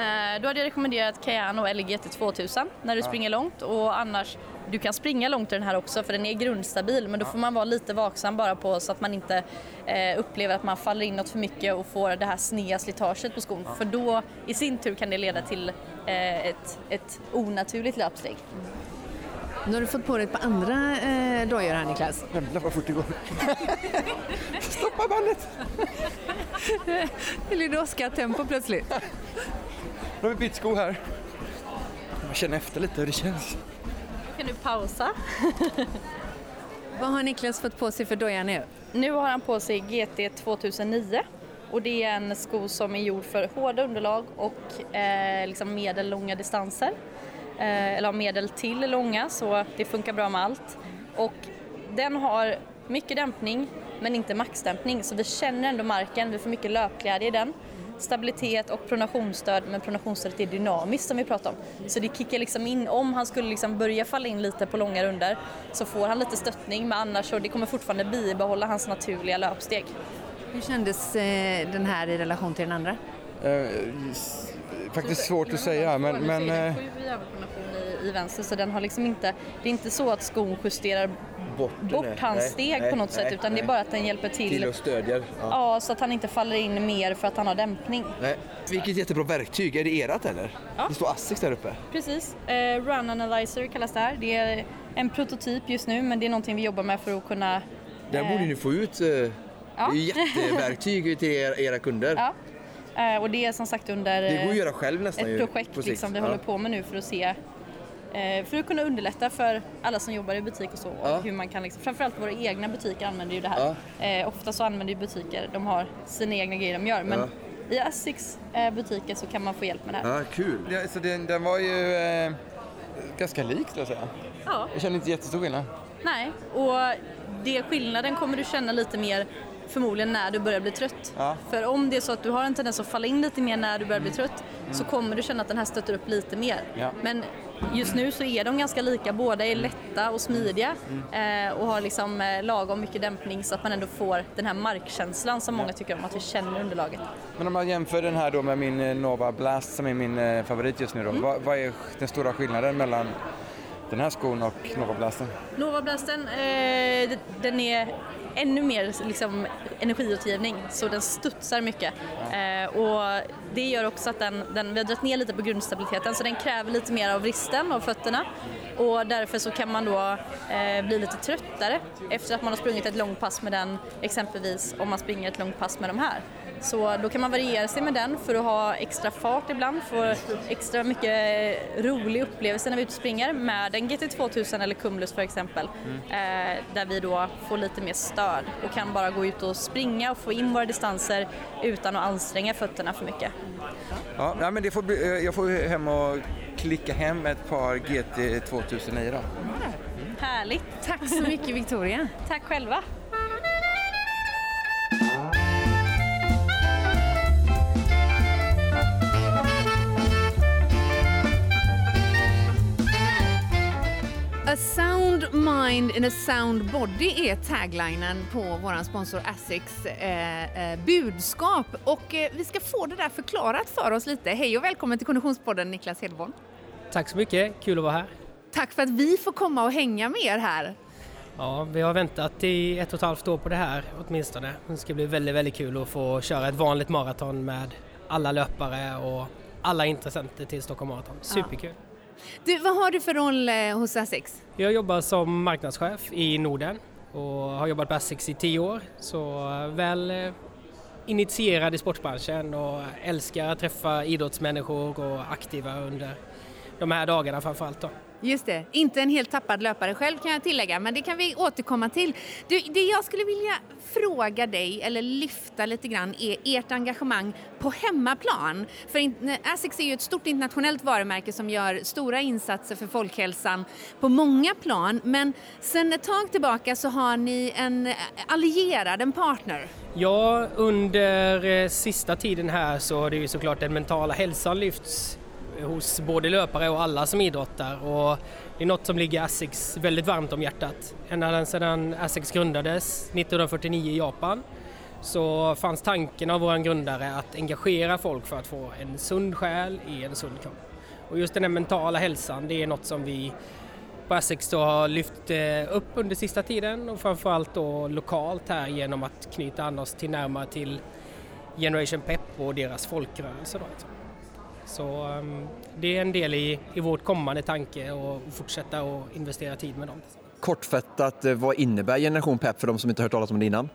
Eh, Då hade jag rekommenderat Cayano eller GT 2000 när du springer långt och annars du kan springa långt i den här också för den är grundstabil men då får man vara lite vaksam bara på så att man inte eh, upplever att man faller inåt för mycket och får det här sneda slitaget på skon för då i sin tur kan det leda till eh, ett, ett onaturligt löpsteg. Nu har du fått på dig ett par andra eh, dojor här Niklas. Jävlar vad fort det går. [LAUGHS] Stoppa bandet! Det blir Oskar-tempo plötsligt. Nu har vi bytt sko här. Jag känner efter lite hur det känns. Kan du pausa? [LAUGHS] Vad har Niklas fått på sig för doja nu? Nu har han på sig GT 2009 och det är en sko som är gjord för hårda underlag och eh, liksom medellånga distanser. Eh, eller medel till långa så det funkar bra med allt. Och den har mycket dämpning men inte maxdämpning så vi känner ändå marken, vi får mycket löpglädje i den. Stabilitet och pronationsstöd men pronationsstödet är dynamiskt som vi pratade om. Så det kickar liksom in, om han skulle liksom börja falla in lite på långa runder så får han lite stöttning men annars så det kommer fortfarande bibehålla hans naturliga löpsteg. Hur kändes eh, den här i relation till den andra? Eh, faktiskt svårt att säga men, men eh, Sju i vänster så den har liksom inte, det är inte så att skon justerar Bort, bort nej. hans Nej, steg nej, på något sätt nej, utan det är bara att den hjälper till, Till och stödjer. Ja. ja, så att han inte faller in mer för att han har dämpning. Nej. Vilket jättebra verktyg. Är det erat eller? Ja. Det står Asics där uppe. Precis. Eh, Run Analyzer kallas det här. Det är en prototyp just nu men det är någonting vi jobbar med för att kunna Eh. borde ni få ut... Eh, Det är ju jätteverktyg till er, era kunder. [LAUGHS] Ja. Eh, och det är som sagt under Det går eh, att göra själv nästan ju, ett projekt sikt. liksom, vi Ja. håller på med nu för att se eh, för att kunna underlätta för alla som jobbar i butik och så. Och Ja. hur man kan liksom, framförallt våra egna butiker använder ju det här. Eh, ofta så använder ju butiker, de har sina egna grejer de gör. Men Ja. i Asics eh, butiker så kan man få hjälp med det här. Ja, kul. ja, så den, den var ju eh, ganska lik skulle jag säga. Ja. Jag känner inte jättestor skillnad. Nej, och det skillnaden kommer du känna lite mer förmodligen när du börjar bli trött. Ja. För om det är så att du har en tendens att falla in lite mer när du börjar bli trött så kommer du känna att den här stöter upp lite mer. Ja. Men just nu så är de ganska lika, båda är lätta och smidiga eh, och har liksom eh, lagom mycket dämpning så att man ändå får den här markkänslan som många tycker om, att vi känner underlaget. Men om man jämför den här då med min eh, Nova Blast som är min favorit just nu då. Vad, vad är den stora skillnaden mellan den här skon och Nova Blasten? Nova Blasten, eh, den är ännu mer liksom, energiutgivning så den studsar mycket. Eh, och det gör också att den, den, vi har dragit ner lite på grundstabiliteten så den kräver lite mer av vristen av fötterna och därför så kan man då eh, bli lite tröttare efter att man har sprungit ett långt pass med den exempelvis om man springer ett långt pass med de här. Så då kan man variera sig med den för att ha extra fart ibland, få extra mycket rolig upplevelse när vi är ute och springer med en GT2000 eller Cumulus för exempel. Eh, där vi då får lite mer stöd och kan bara gå ut och springa och få in våra distanser utan att anstränga fötterna för mycket. Ja, nej, men det får bli, eh, jag får hem och klicka hem ett par GT 2009 då. Härligt! Tack så mycket Victoria. Tack själva! Sound mind in a sound body är taglinen på vår sponsor Asics eh, eh, budskap. Och eh, vi ska få det där förklarat för oss lite. Hej och välkommen till Konditionspodden Niklas Hedborn. Tack så mycket, kul att vara här. Tack för att vi får komma och hänga med er här. Ja, vi har väntat i ett och ett halvt år på det här åtminstone. Det ska bli väldigt, väldigt kul att få köra ett vanligt maraton med alla löpare och alla intressenter till Stockholm Marathon. Superkul! Ja. Du, vad har du för roll eh, hos Essex? Jag jobbar som marknadschef i Norden och har jobbat på Essex i tio år. Så eh, väl eh, initierad i sportbranschen och älskar att träffa idrottsmänniskor och aktiva under de här dagarna framförallt. Då. Just det, inte en helt tappad löpare själv kan jag tillägga, men det kan vi återkomma till. Du, det jag skulle vilja fråga dig, eller lyfta lite grann, är ert engagemang på hemmaplan. För Asics är ju ett stort internationellt varumärke som gör stora insatser för folkhälsan på många plan, men sen ett tag tillbaka så har ni en allierad, en partner. Ja, under eh, sista tiden här så har det ju såklart den mentala hälsan lyfts hos både löpare och alla som idrottar och det är något som ligger Asics väldigt varmt om hjärtat. Ända sedan Asics grundades 1949 i Japan så fanns tanken av vår grundare att engagera folk för att få en sund själ i en sund kropp. Och just den här mentala hälsan, det är något som vi på Asics då har lyft eh, upp under sista tiden och framförallt då lokalt här genom att knyta an oss till närmare till Generation Pep och deras folkrörelse. Då. Liksom. Så um, det är en del i, i vårt kommande tanke att fortsätta att investera tid med dem. Kortfattat, eh, vad innebär Generation PEP för de som inte hört talas om det innan?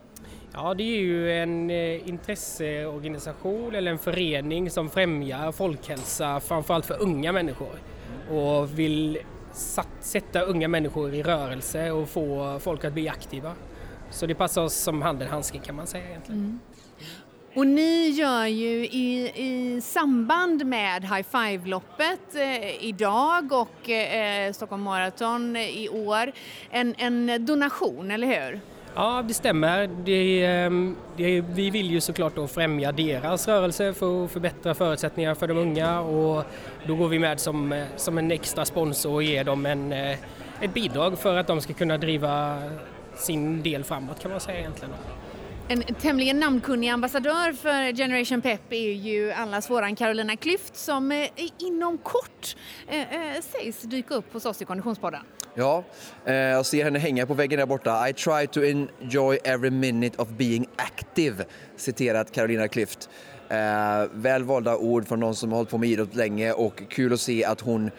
Ja, det är ju en eh, intresseorganisation eller en förening som främjar folkhälsa framförallt för unga människor och vill sätta unga människor i rörelse och få folk att bli aktiva. Så det passar oss som handen handske kan man säga egentligen. Mm. Och ni gör ju i, i samband med High Five-loppet eh, idag och eh, Stockholm Marathon eh, i år en, en donation, eller hur? Ja, det stämmer. Det, ehm, det, vi vill ju såklart då främja deras rörelse för att förbättra förutsättningar för de unga och då går vi med som, eh, som en extra sponsor och ger dem en, eh, ett bidrag för att de ska kunna driva sin del framåt kan man säga egentligen. En tämligen namnkunnig ambassadör för Generation Pep är ju allas våran Carolina Klüft som eh, inom kort eh, eh, sägs dyka upp hos oss i Konditionspodden. Ja, eh, jag ser henne hänga på väggen där borta. I try to enjoy every minute of being active, citerat Carolina Klüft. Eh, väl valda ord från någon som har hållit på med idrott länge och kul att se att hon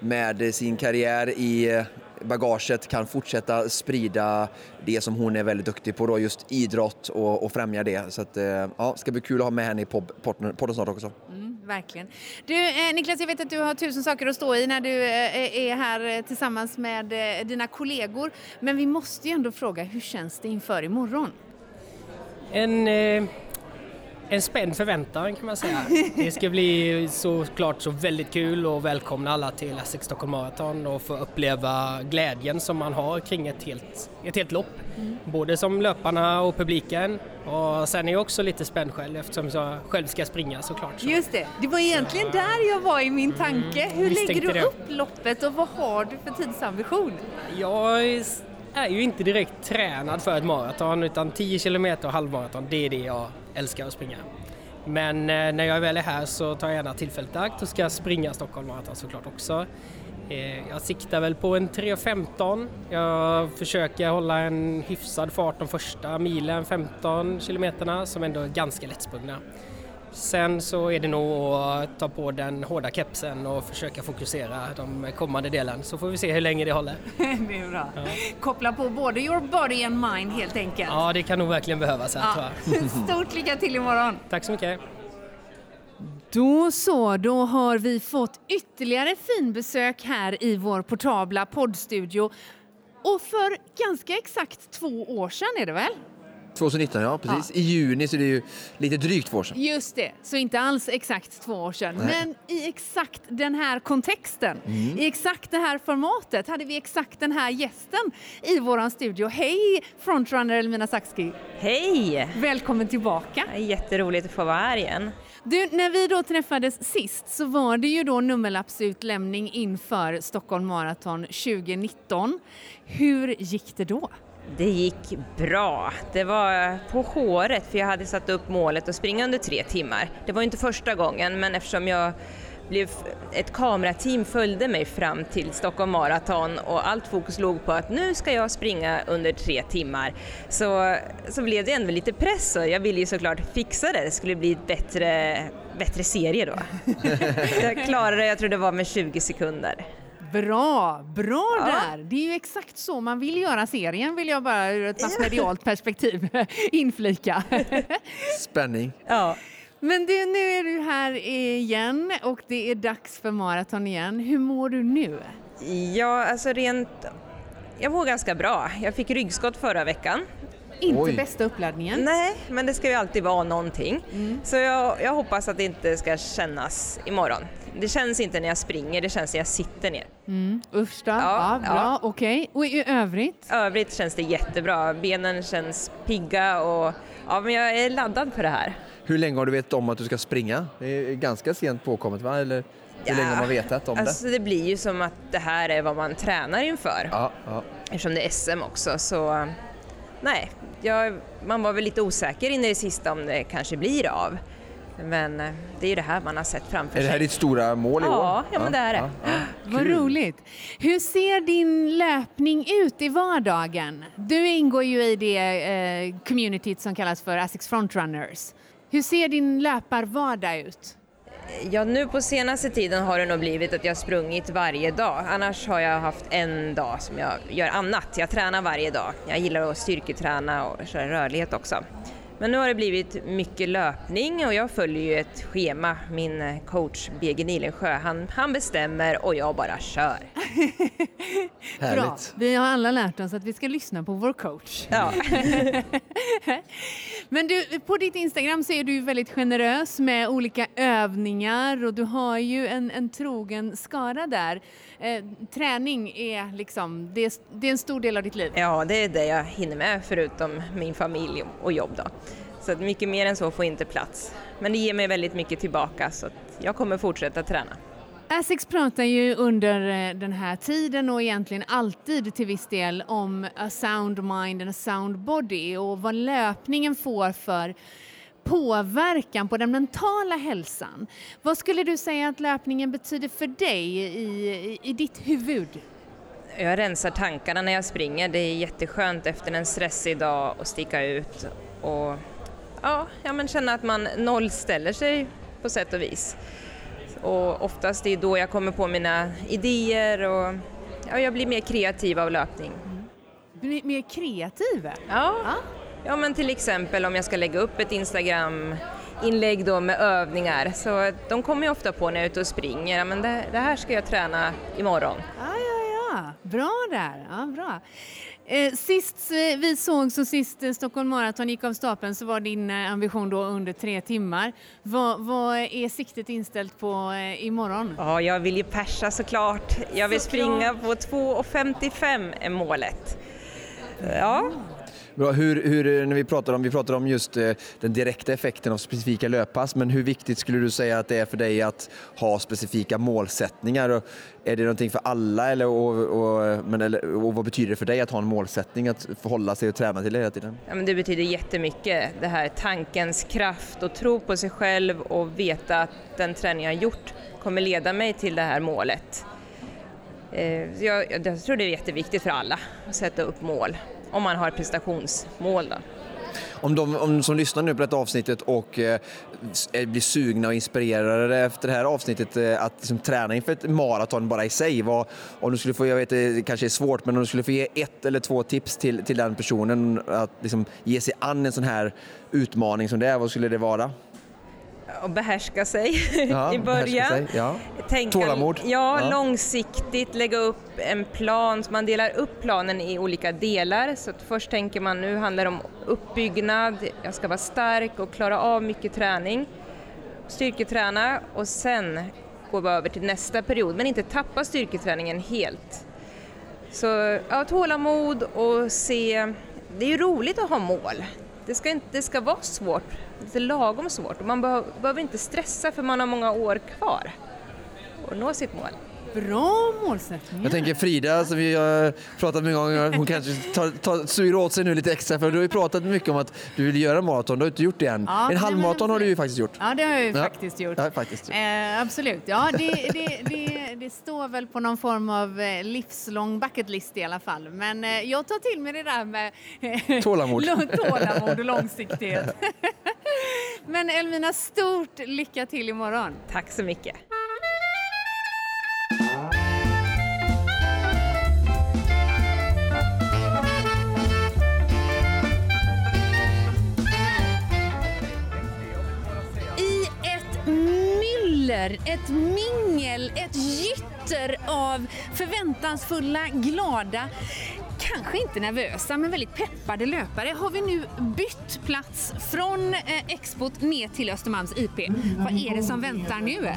med sin karriär i eh, bagaget kan fortsätta sprida det som hon är väldigt duktig på, då, just idrott och, och främja det. Så att, eh, ja, det ska bli kul att ha med henne i podden snart också. Mm, verkligen. Du, eh, Niklas, jag vet att du har tusen saker att stå i när du eh, är här tillsammans med eh, dina kollegor. Men vi måste ju ändå fråga, hur känns det inför imorgon? En eh, en spänd förväntan kan man säga. Det ska bli såklart så väldigt kul och välkomna alla till Essex Stockholm Marathon och få uppleva glädjen som man har kring ett helt, ett helt lopp. Mm. Både som löparna och publiken och sen är jag också lite spänd själv eftersom jag själv ska springa såklart. Så. Just det, det var egentligen så. där jag var i min tanke. Mm, Hur lägger du det. upp loppet och vad har du för tidsambition? Jag är ju inte direkt tränad för ett maraton utan 10 km och halvmaraton, det är det jag älskar att springa. Men eh, när jag väl är här så tar jag gärna tillfället i akt och ska springa Stockholm Marathon såklart också. Eh, jag siktar väl på en 3.15. Jag försöker hålla en hyfsad fart de första milen, 15 kilometerna, som ändå är ganska lättsprungna. Sen så är det nog att ta på den hårda kepsen och försöka fokusera de kommande delen så får vi se hur länge det håller. [LAUGHS] det är bra. Ja. Koppla på både your body and mind helt enkelt. Ja, det kan nog verkligen behövas här ja. tror jag. [LAUGHS] Stort lycka till imorgon! Tack så mycket! Då så, då har vi fått ytterligare finbesök här i vår portabla poddstudio. Och för ganska exakt två år sedan är det väl? 2019, ja precis. Ja. I juni, så det är ju lite drygt två år sedan. Just det, så inte alls exakt två år sedan. Nej. Men i exakt den här kontexten, mm. i exakt det här formatet hade vi exakt den här gästen i vår studio. Hej frontrunner Elmina Saxki! Hej! Välkommen tillbaka! Jätteroligt att få vara här igen. Du, när vi då träffades sist så var det ju då nummerlappsutlämning inför Stockholm Marathon 2019. Hur gick det då? Det gick bra. Det var på håret för jag hade satt upp målet att springa under tre timmar. Det var inte första gången men eftersom jag blev, ett kamerateam följde mig fram till Stockholm Marathon och allt fokus låg på att nu ska jag springa under tre timmar. Så, så blev det ändå lite press och jag ville ju såklart fixa det, det skulle bli ett bättre, bättre serie då. [LAUGHS] jag klarade det, jag tror det var med 20 sekunder. Bra, bra Ja. där! Det är ju exakt så man vill göra serien vill jag bara ur ett massmedialt [LAUGHS] perspektiv [LAUGHS] inflika. Spänning. Ja. Men du, nu är du här igen och det är dags för maraton igen. Hur mår du nu? Ja, alltså rent... Jag mår ganska bra. Jag fick ryggskott förra veckan. Inte Oj. bästa uppladdningen. Nej, men det ska ju alltid vara någonting. Mm. Så jag, jag hoppas att det inte ska kännas imorgon. Det känns inte när jag springer, det känns när jag sitter ner. Mm, usch då. Ja, Ja, bra, ja. okej. Och i övrigt? Övrigt känns det jättebra. Benen känns pigga och ja, men jag är laddad för det här. Hur länge har du vetat om att du ska springa? Det är ganska sent påkommet va? Eller hur Ja, länge har man vetat om Alltså det blir ju som att det här är vad man tränar inför. det? Ja, ja. Eftersom det är SM också så nej, jag, man var väl lite osäker in i det sista om det kanske blir av. Men eh, det är ju det här man har sett framför Är det här sig. ditt stora mål i Ja, år? ja, men det är det. Vad Kul. roligt. Hur ser din löpning ut i vardagen? Du ingår ju i det eh, communityt som kallas för Asics Frontrunners. Hur ser din löparvardag ut? Ja, nu på senaste tiden har det nog blivit att jag har sprungit varje dag. Annars har jag haft en dag som jag gör annat. Jag tränar varje dag. Jag gillar att styrketräna och köra rörlighet också. Men nu har det blivit mycket löpning och jag följer ju ett schema. Min eh, coach BG Nilensjö, han, han bestämmer och jag bara kör. [LAUGHS] Bra. Härligt. Vi har alla lärt oss att vi ska lyssna på vår coach. Ja. [LAUGHS] [LAUGHS] Men du, på ditt Instagram så är du ju väldigt generös med olika övningar och du har ju en, en trogen skara där. Eh, träning är liksom, det är, det är en stor del av ditt liv. ja, det är det jag hinner med förutom min familj och jobb då. Så att mycket mer än så får inte plats. Men det ger mig väldigt mycket tillbaka så att jag kommer fortsätta träna. Asics pratar ju under eh, den här tiden och egentligen alltid till viss del om a sound mind and a sound body och vad löpningen får för påverkan på den mentala hälsan. Vad skulle du säga att löpningen betyder för dig i, i, i ditt huvud? Jag rensar tankarna när jag springer. Det är jätteskönt efter en stressig dag att sticka ut och ja, ja, men känna att man nollställer sig på sätt och vis. Och oftast det är då jag kommer på mina idéer och ja, jag blir mer kreativ av löpning. Bli mer kreativ? Ja. Ja. men till exempel om jag ska lägga upp ett Instagram-inlägg då med övningar så de kommer jag ofta på när jag är ute och springer. Men det, det här ska jag träna imorgon. Ja, ja, ja. Bra där. Ja, bra. Eh, sist eh, vi såg så sist eh, Stockholm Marathon gick av stapeln så var din ambition då under tre timmar. Vad, vad är siktet inställt på eh, imorgon? Ja, jag vill ju persa såklart. Jag vill Såklart. springa på 2.55 är målet. Ja, Bra, hur, hur, eh, när vi pratar om, vi pratar om just eh, den direkta effekten av specifika löppass, men hur viktigt skulle du säga att det är för dig att ha specifika målsättningar? Och är det någonting för alla eller, och, och, men, eller, och vad betyder det för dig att ha en målsättning, att förhålla sig och träna till det hela tiden? ja men det betyder jättemycket. Det här tankens kraft och tro på sig själv och veta att den träning jag har gjort kommer leda mig till det här målet. Eh, jag, jag tror det är jätteviktigt för alla att sätta upp mål, om man har prestationsmål. Då. Om de om, som lyssnar nu på detta avsnittet och eh, eh, blir sugna och inspirerade efter det här avsnittet eh, att liksom, träna inför ett maraton bara i sig. Vad, om du skulle få, jag vet eh, det kanske är svårt, men om du skulle få ge ett eller två tips till, till den personen att liksom, ge sig an en sån här utmaning som det är, vad skulle det vara? Och behärska sig [LAUGHS] Ja, i början. sig, ja. Tänka, Tålamod. Ja, Ja. långsiktigt lägga upp en plan. Så man delar upp planen i olika delar. Så att först tänker man nu handlar det om uppbyggnad, jag ska vara stark och klara av mycket träning. Styrketräna och sen går vi över till nästa period men inte tappa styrketräningen helt. Så ja, tålamod och se, det är ju roligt att ha mål. Det ska, inte, det ska vara svårt, lite lagom svårt man behöver, behöver inte stressa för man har många år kvar att nå sitt mål. Bra målsättning. Jag tänker Frida som vi har pratat med en gång, hon kanske tar, tar, suger åt sig nu lite extra för du har ju pratat mycket om att du vill göra maraton, du har inte gjort det än. Ja, en halvmaraton har du ju faktiskt gjort. Ja, det har jag ju Ja. faktiskt gjort. Ja, faktiskt. Eh, absolut. Ja, det, det, det, det står väl på någon form av eh, livslång bucketlist i alla fall. Men eh, jag tar till mig det där med eh, Tålamod. [LAUGHS] tålamod och långsiktighet. [LAUGHS] Men Elmina, stort lycka till imorgon. Tack så mycket. Buller, ett mingel, ett gytter av förväntansfulla, glada, kanske inte nervösa men väldigt peppade löpare har vi nu bytt plats från eh, Expot ner till Östermalms IP. Vad är det som väntar nu?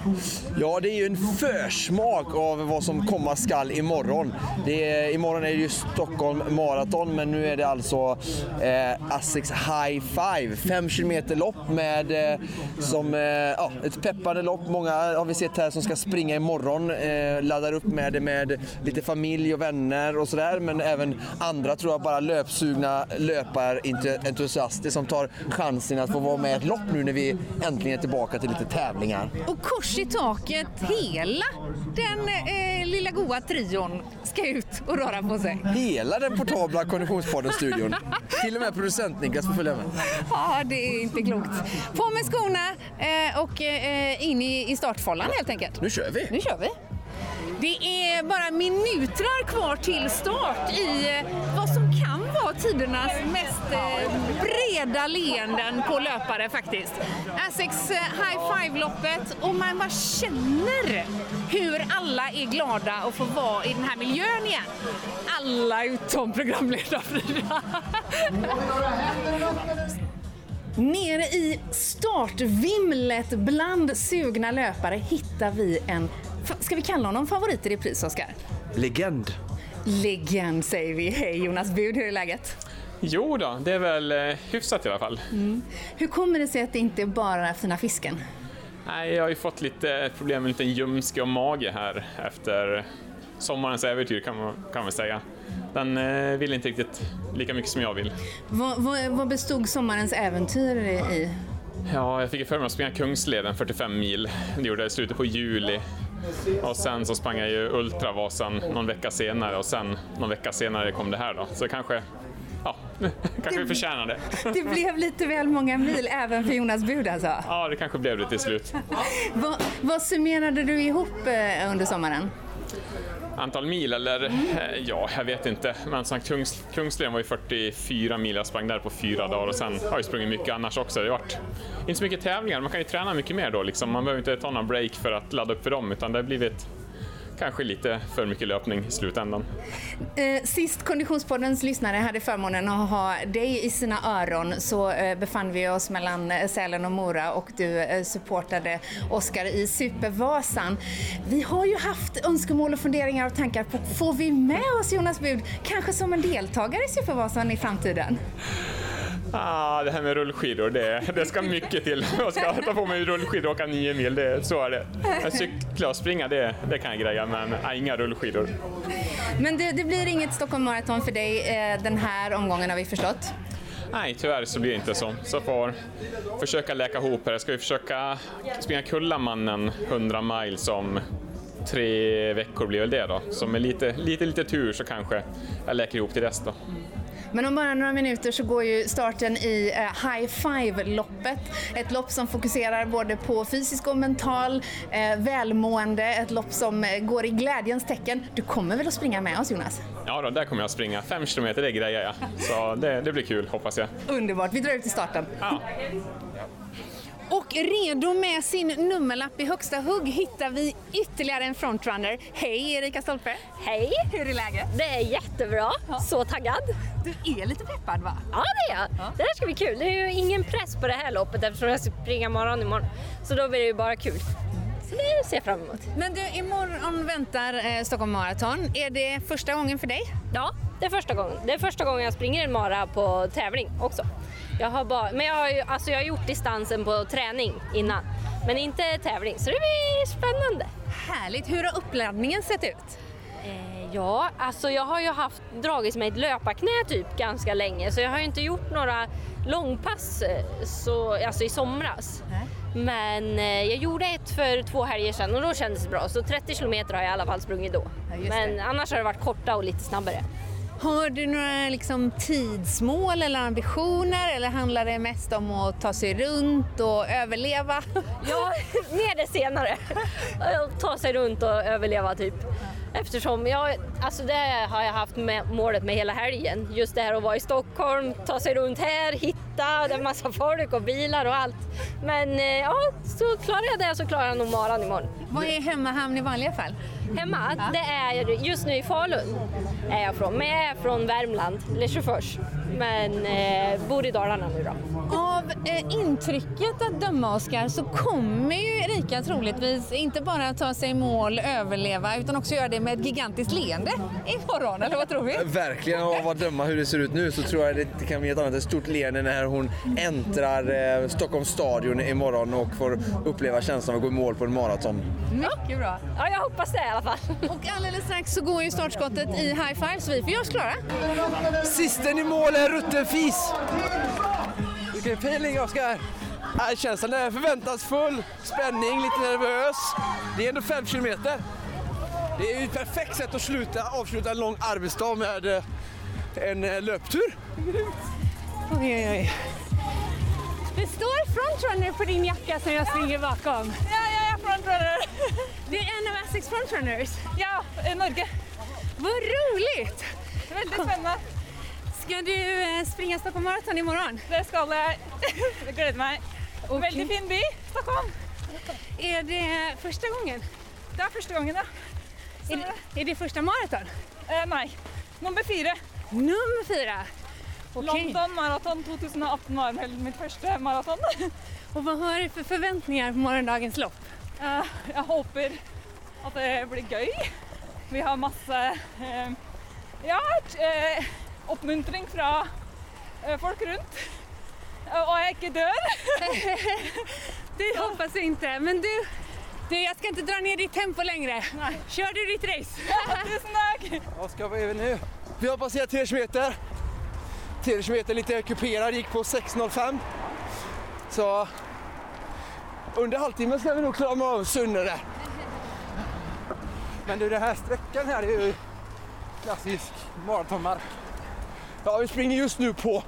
Ja, det är ju en försmak av vad som komma skall imorgon. Det är, imorgon är det ju Stockholm Marathon, men nu är det alltså eh, Asics High Five. Fem kilometer lopp med eh, som, eh, ja, ett peppande lopp. Många har vi sett här som ska springa imorgon. Eh, laddar upp med det med lite familj och vänner och sådär. Men även andra tror jag bara löpsugna löparentusiaster som tar chansen att få vara med i ett lopp nu när vi äntligen är tillbaka till lite tävlingar. Och kors i taket, hela den eh, lilla goa trion ska ut och röra på sig. Hela den portabla Konditionspodden-studion. Till och med producent Niklas får följa med. Ja, det är inte klokt. På med skorna eh, och eh, in i, i startfållan helt enkelt. Nu kör vi! Nu kör vi. Det är bara minuter kvar till start i eh, vad som kan vara tidernas mest eh, breda leenden på löpare faktiskt. Asics eh, High Five-loppet och man bara känner hur alla är glada att få vara i den här miljön igen. Alla utom programledare Frida. [LAUGHS] Nere i startvimlet bland sugna löpare hittar vi en, ska vi kalla honom favorit i repris Oskar? Legend. Legend säger vi. Hej Jonas Bud, hur är läget? Jo då, det är väl eh, hyfsat i alla fall. Hur kommer det sig att det inte är bara fina fisken? Nej, jag har ju fått lite problem med en liten ljumske och mage här efter sommarens äventyr kan man, kan man säga. Den eh, vill inte riktigt lika mycket som jag vill. Vad, vad, vad bestod sommarens äventyr i? Ja, jag fick för mig att springa Kungsleden 45 mil. Det gjorde jag i slutet på juli. Och sen så sprang jag ju Ultravasan någon vecka senare och sen någon vecka senare kom det här då. Så kanske, ja, [LAUGHS] kanske vi förtjänar det. [LAUGHS] Det blev lite väl många mil även för Jonas Bud alltså. Ja, det kanske blev det till slut. [LAUGHS] Vad, vad summerade du ihop eh, under sommaren? Antal mil eller? Eh, Ja, jag vet inte. Men som Kungs, Kungsleden var ju 44 mil, jag sprang där på fyra dagar och sen har jag sprungit mycket annars också. Det har varit inte så mycket tävlingar, man kan ju träna mycket mer då liksom. Man behöver inte ta någon break för att ladda upp för dem utan det har blivit kanske lite för mycket löpning i slutändan. Eh, sist Konditionspoddens lyssnare hade förmånen att ha dig i sina öron så eh, befann vi oss mellan eh, Sälen och Mora och du supportade Oskar i Supervasan. Vi har ju haft önskemål och funderingar och tankar på, får vi med oss Jonas Bud kanske som en deltagare i Supervasan i framtiden? Ah, det här med rullskidor, det, det ska mycket till. Jag ska ta på mig rullskidor och åka nio mil, det, så är det. Men cykla och springa, det, det kan jag greja, men ah, inga rullskidor. Men det, det blir inget Stockholm Marathon för dig eh, den här omgången har vi förstått. Nej, tyvärr så blir det inte så. Så får försöka läka ihop här. Jag ska ju försöka springa Kullamannen 100 miles om tre veckor blir väl det då. Så med lite, lite, lite tur så kanske jag läker ihop till dess då. Men om bara några minuter så går ju starten i eh, High Five-loppet. Ett lopp som fokuserar både på fysisk och mental eh, välmående. Ett lopp som eh, går i glädjens tecken. Du kommer väl att springa med oss Jonas? Ja då, där kommer jag springa. Fem kilometer, det grejer jag. Så det, det blir kul, hoppas jag. Underbart, vi drar ut till starten. Ja. Och redo med sin nummerlapp i högsta hugg hittar vi ytterligare en frontrunner. Hej Erika Stolpe! Hej! Hur är läget? Det är jättebra. Så taggad. Du är lite peppad va? Ja, det är jag. Det här ska bli kul. Det är ju ingen press på det här loppet eftersom jag ska springa morgon imorgon. Så då blir det ju bara kul. Så det ser jag fram emot. Men du, imorgon väntar eh, Stockholm Marathon. Är det första gången för dig? Ja, det är första gången. Det är första gången jag springer en mara på tävling också. Jag har bara, men jag har, ju, alltså jag har gjort distansen på träning innan, men inte tävling. Så det blir spännande. härligt. Hur har uppladdningen sett ut? Eh, ja, alltså jag har ju haft dragits med ett löparknä typ ganska länge så jag har ju inte gjort några långpass eh, så, alltså i somras. Men eh, jag gjorde ett för två helger sedan och då kändes det bra så 30 kilometer har jag i alla fall sprungit då. just Men det. annars har det varit korta och lite snabbare. Har du några liksom, tidsmål eller ambitioner eller handlar det mest om att ta sig runt och överleva? [LAUGHS] Ja, mer det senare. Ta sig runt och överleva typ. Eftersom jag, alltså det har jag haft med, målet med hela helgen. Just det här att vara i Stockholm, ta sig runt här, hitta, det är massa folk och bilar och allt. Men eh, ja, så klarar jag det så klarar jag nog maran imorgon. Vad är hemmahamn i vanliga fall? Hemma, det är just nu i Falun är jag från, men jag är från Värmland, Lesjöfors. Men eh, bor i Dalarna nu då. Av eh, intrycket att döma Oskar så kommer ju Erika troligtvis inte bara ta sig i mål, överleva utan också göra det med ett gigantiskt leende imorgon, eller vad tror vi? Verkligen, av att döma hur det ser ut nu så tror jag det kan bli ett annat ett stort leende när hon äntrar eh, Stockholms stadion imorgon och får uppleva känslan av att gå i mål på en maraton. Mycket bra. Ja, jag hoppas det i alla fall. Och alldeles strax så går ju startskottet i high five så vi får göra oss klara. Sisten i mål är rutten fis. Vilken feeling Oskar! Äh, Känslan är förväntansfull, spänning, lite nervös. Det är ändå fem kilometer. Det är ju ett perfekt sätt att sluta, avsluta en lång arbetsdag med eh, en eh, löptur. Oj, oj, oj. Det står frontrunner på din jacka som jag springer bakom. Ja, jag är frontrunner. Det är en av Essex frontrunners. Ja, i Norge. Vad roligt! Väldigt spännande. Ska du eh, springa Stockholm Marathon imorgon? Det ska jag. Jag gläder mig. Väldigt fin by, Stockholm. Är det första gången? Det är första gången, ja. Är det, är det första maraton? Eh, nej, nummer fyra. Nummer fyra. Okej. London Marathon 2018 var mitt första maraton. [LAUGHS] Och vad har du för förväntningar på morgondagens lopp? Eh, jag hoppas att det blir göj. Vi har massa eh, ja, eh, uppmuntring från folk runt. Och jag inte dör. [LAUGHS] Det hoppas jag inte, men du, du, jag ska inte dra ner ditt tempo längre. Kör du ditt race? Tusen tack! Vad ska vi nu? Vi har passerat 3 kilometer. 3 kilometer lite kuperad, gick på 6.05. Så under halvtimmen ska vi nog klara av Sunnere. Men du, den här sträckan här är ju klassisk maratonmark. Ja, vi springer just nu på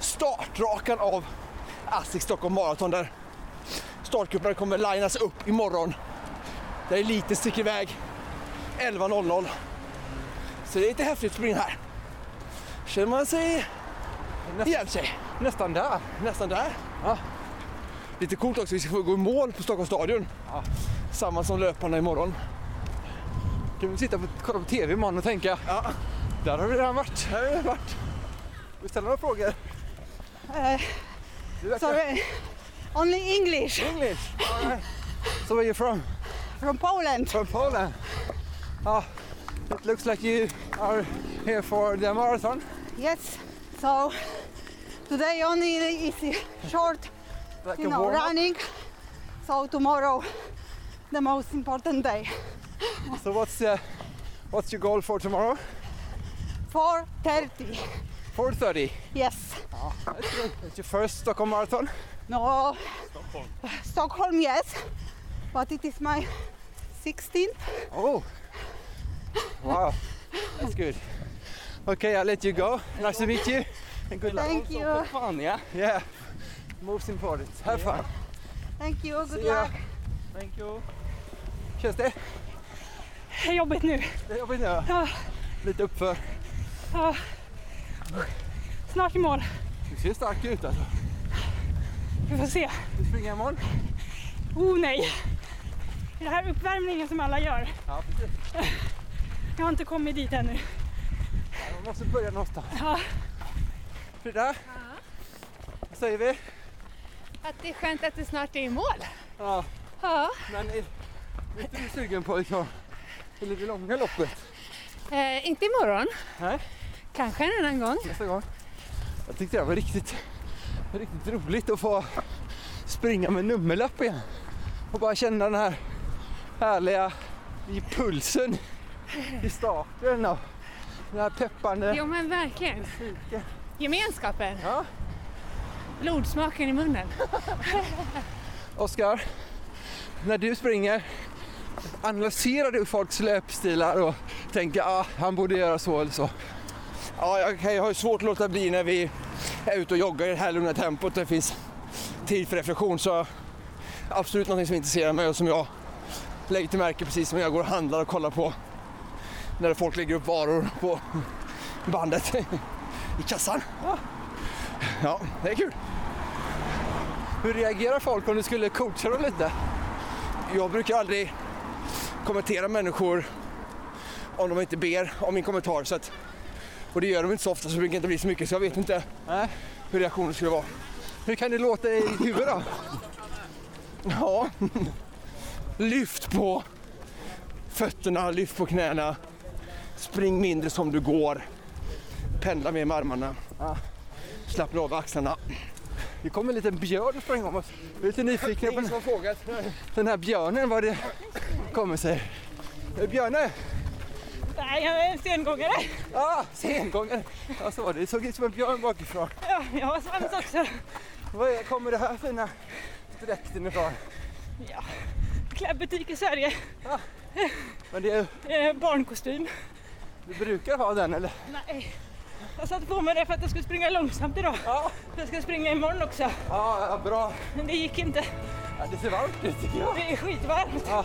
startrakan av ASSIQ Stockholm Marathon där startgrupperna kommer linas upp imorgon. Där eliten sticker iväg 11.00. Så det är lite häftigt att springa här. Känner man sig igen sig. Nästan där. Nästan där. Ja. Lite coolt också, vi ska få gå i mål på Stockholms stadion. Samma som löparna imorgon. Kan vi sitta och kolla på TV imorgon och tänka, Ja, där har vi redan varit. här har vi varit. Vi ställer några frågor. Uh, sorry, only English English. Right. So where are you from? from Poland. From Poland. Ah, it looks like you are here for the marathon. Yes, so today only is short, Like you know, running. So tomorrow, the most important day. [LAUGHS] So what's uh, what's your goal for tomorrow? 4:30. 4:30. Yes. That's good. It's your first Stockholm marathon. No. Stockholm. Stockholm. yes, but it is my 16th. Oh. Wow. That's good. Okay, I'll let you go. Nice to meet you. And good luck. Thank you. Fun, yeah. Yeah. Most important. Have fun. Thank you. Good See ya. luck. Thank you. Känns det? Jobbigt nu. Det är jobbigt nu. Ja. Lite uppför. Ja. Snart i mål. Du ser stark ut alltså. Vi får se. Du springer imorgon? Oh nej! Det är här uppvärmningen som alla gör. Ja, precis. Jag har inte kommit dit ännu. Man måste börja någonstans. Ja. Frida? Vad säger vi? Att det är skönt att du snart är i mål. Ja, Ja. men är, är inte du sugen på liksom, det lite långa loppet Eh, inte imorgon. Nej. Kanske en annan gång. nästa gång? Jag tyckte det var riktigt, riktigt roligt att få springa med nummerlapp igen och bara känna den här härliga i pulsen i starten och den här peppande Jo men verkligen. musiken. Gemenskapen. Ja. Blodsmaken i munnen. [LAUGHS] Oskar, när du springer, analyserar du folks löpstilar och tänker ah, han borde göra så eller så? Ja, jag, jag har ju svårt att låta bli när vi är ute och joggar i det här lugna tempot. Det finns tid för reflektion så absolut någonting som intresserar mig och som jag lägger till märke precis som jag går och handlar och kollar på när folk lägger upp varor på bandet i kassan. Ja, ja det är kul. Hur reagerar folk om du skulle coacha dem lite? Jag brukar aldrig kommentera människor om de inte ber om min kommentar. Så att, och det gör de inte så ofta så det brukar inte bli så mycket så jag vet inte hur reaktionen skulle vara. Hur kan det låta i ditt huvud då? Ja, [LAUGHS] lyft på fötterna, lyft på knäna. Spring mindre som du går. Pendla mer med armarna. Ja. Slappna av axlarna. Det kom en liten björn och sprang om oss. Vi är lite nyfikna på den, den här björnen, vad det kommer sig. Eh, Björne! Nej, jag är en sengångare. Ah, sengångare! Ja, så var det. Det såg ut som en björn bakifrån. Ja, jag har svans också. Var kommer det här fina dräkten ifrån? Ja, klädbutik i Sverige. Men det är, Eh, barnkostym. Du brukar ha den eller? Nej, jag satte på mig det för att jag skulle springa långsamt idag. Ja. Jag ska springa imorgon också. Ja, ja bra. Men det gick inte. Ja, det ser varmt ut tycker jag. Det är skitvarmt. Ja.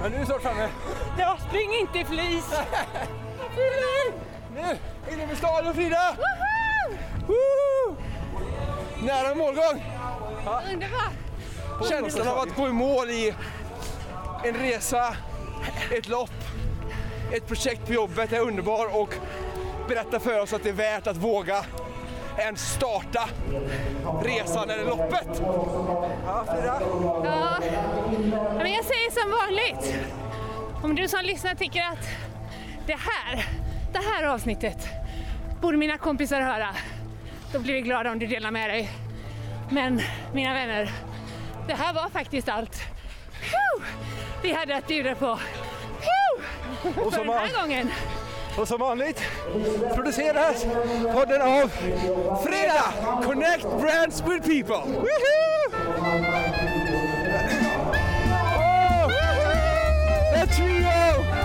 Men nu är du snart framme. Ja, spring inte i flis. [LAUGHS] Nu, inne med staden Frida! Woo! Nära målgång! Underbart! Känslan av att gå i mål i en resa, ett lopp, ett projekt på jobbet är underbar och berättar för oss att det är värt att våga ens starta resan eller loppet. Ja, Frida? Ja, men jag säger som vanligt. Om du som lyssnar tycker att det här, det här avsnittet borde mina kompisar höra, då blir vi glada om du delar med dig. Men mina vänner, det här var faktiskt allt vi hade att bjuda på Och för den här man... gången. Och som vanligt produceras podden av Fredag! Connect Brands with People! Woohoo! Oh! The!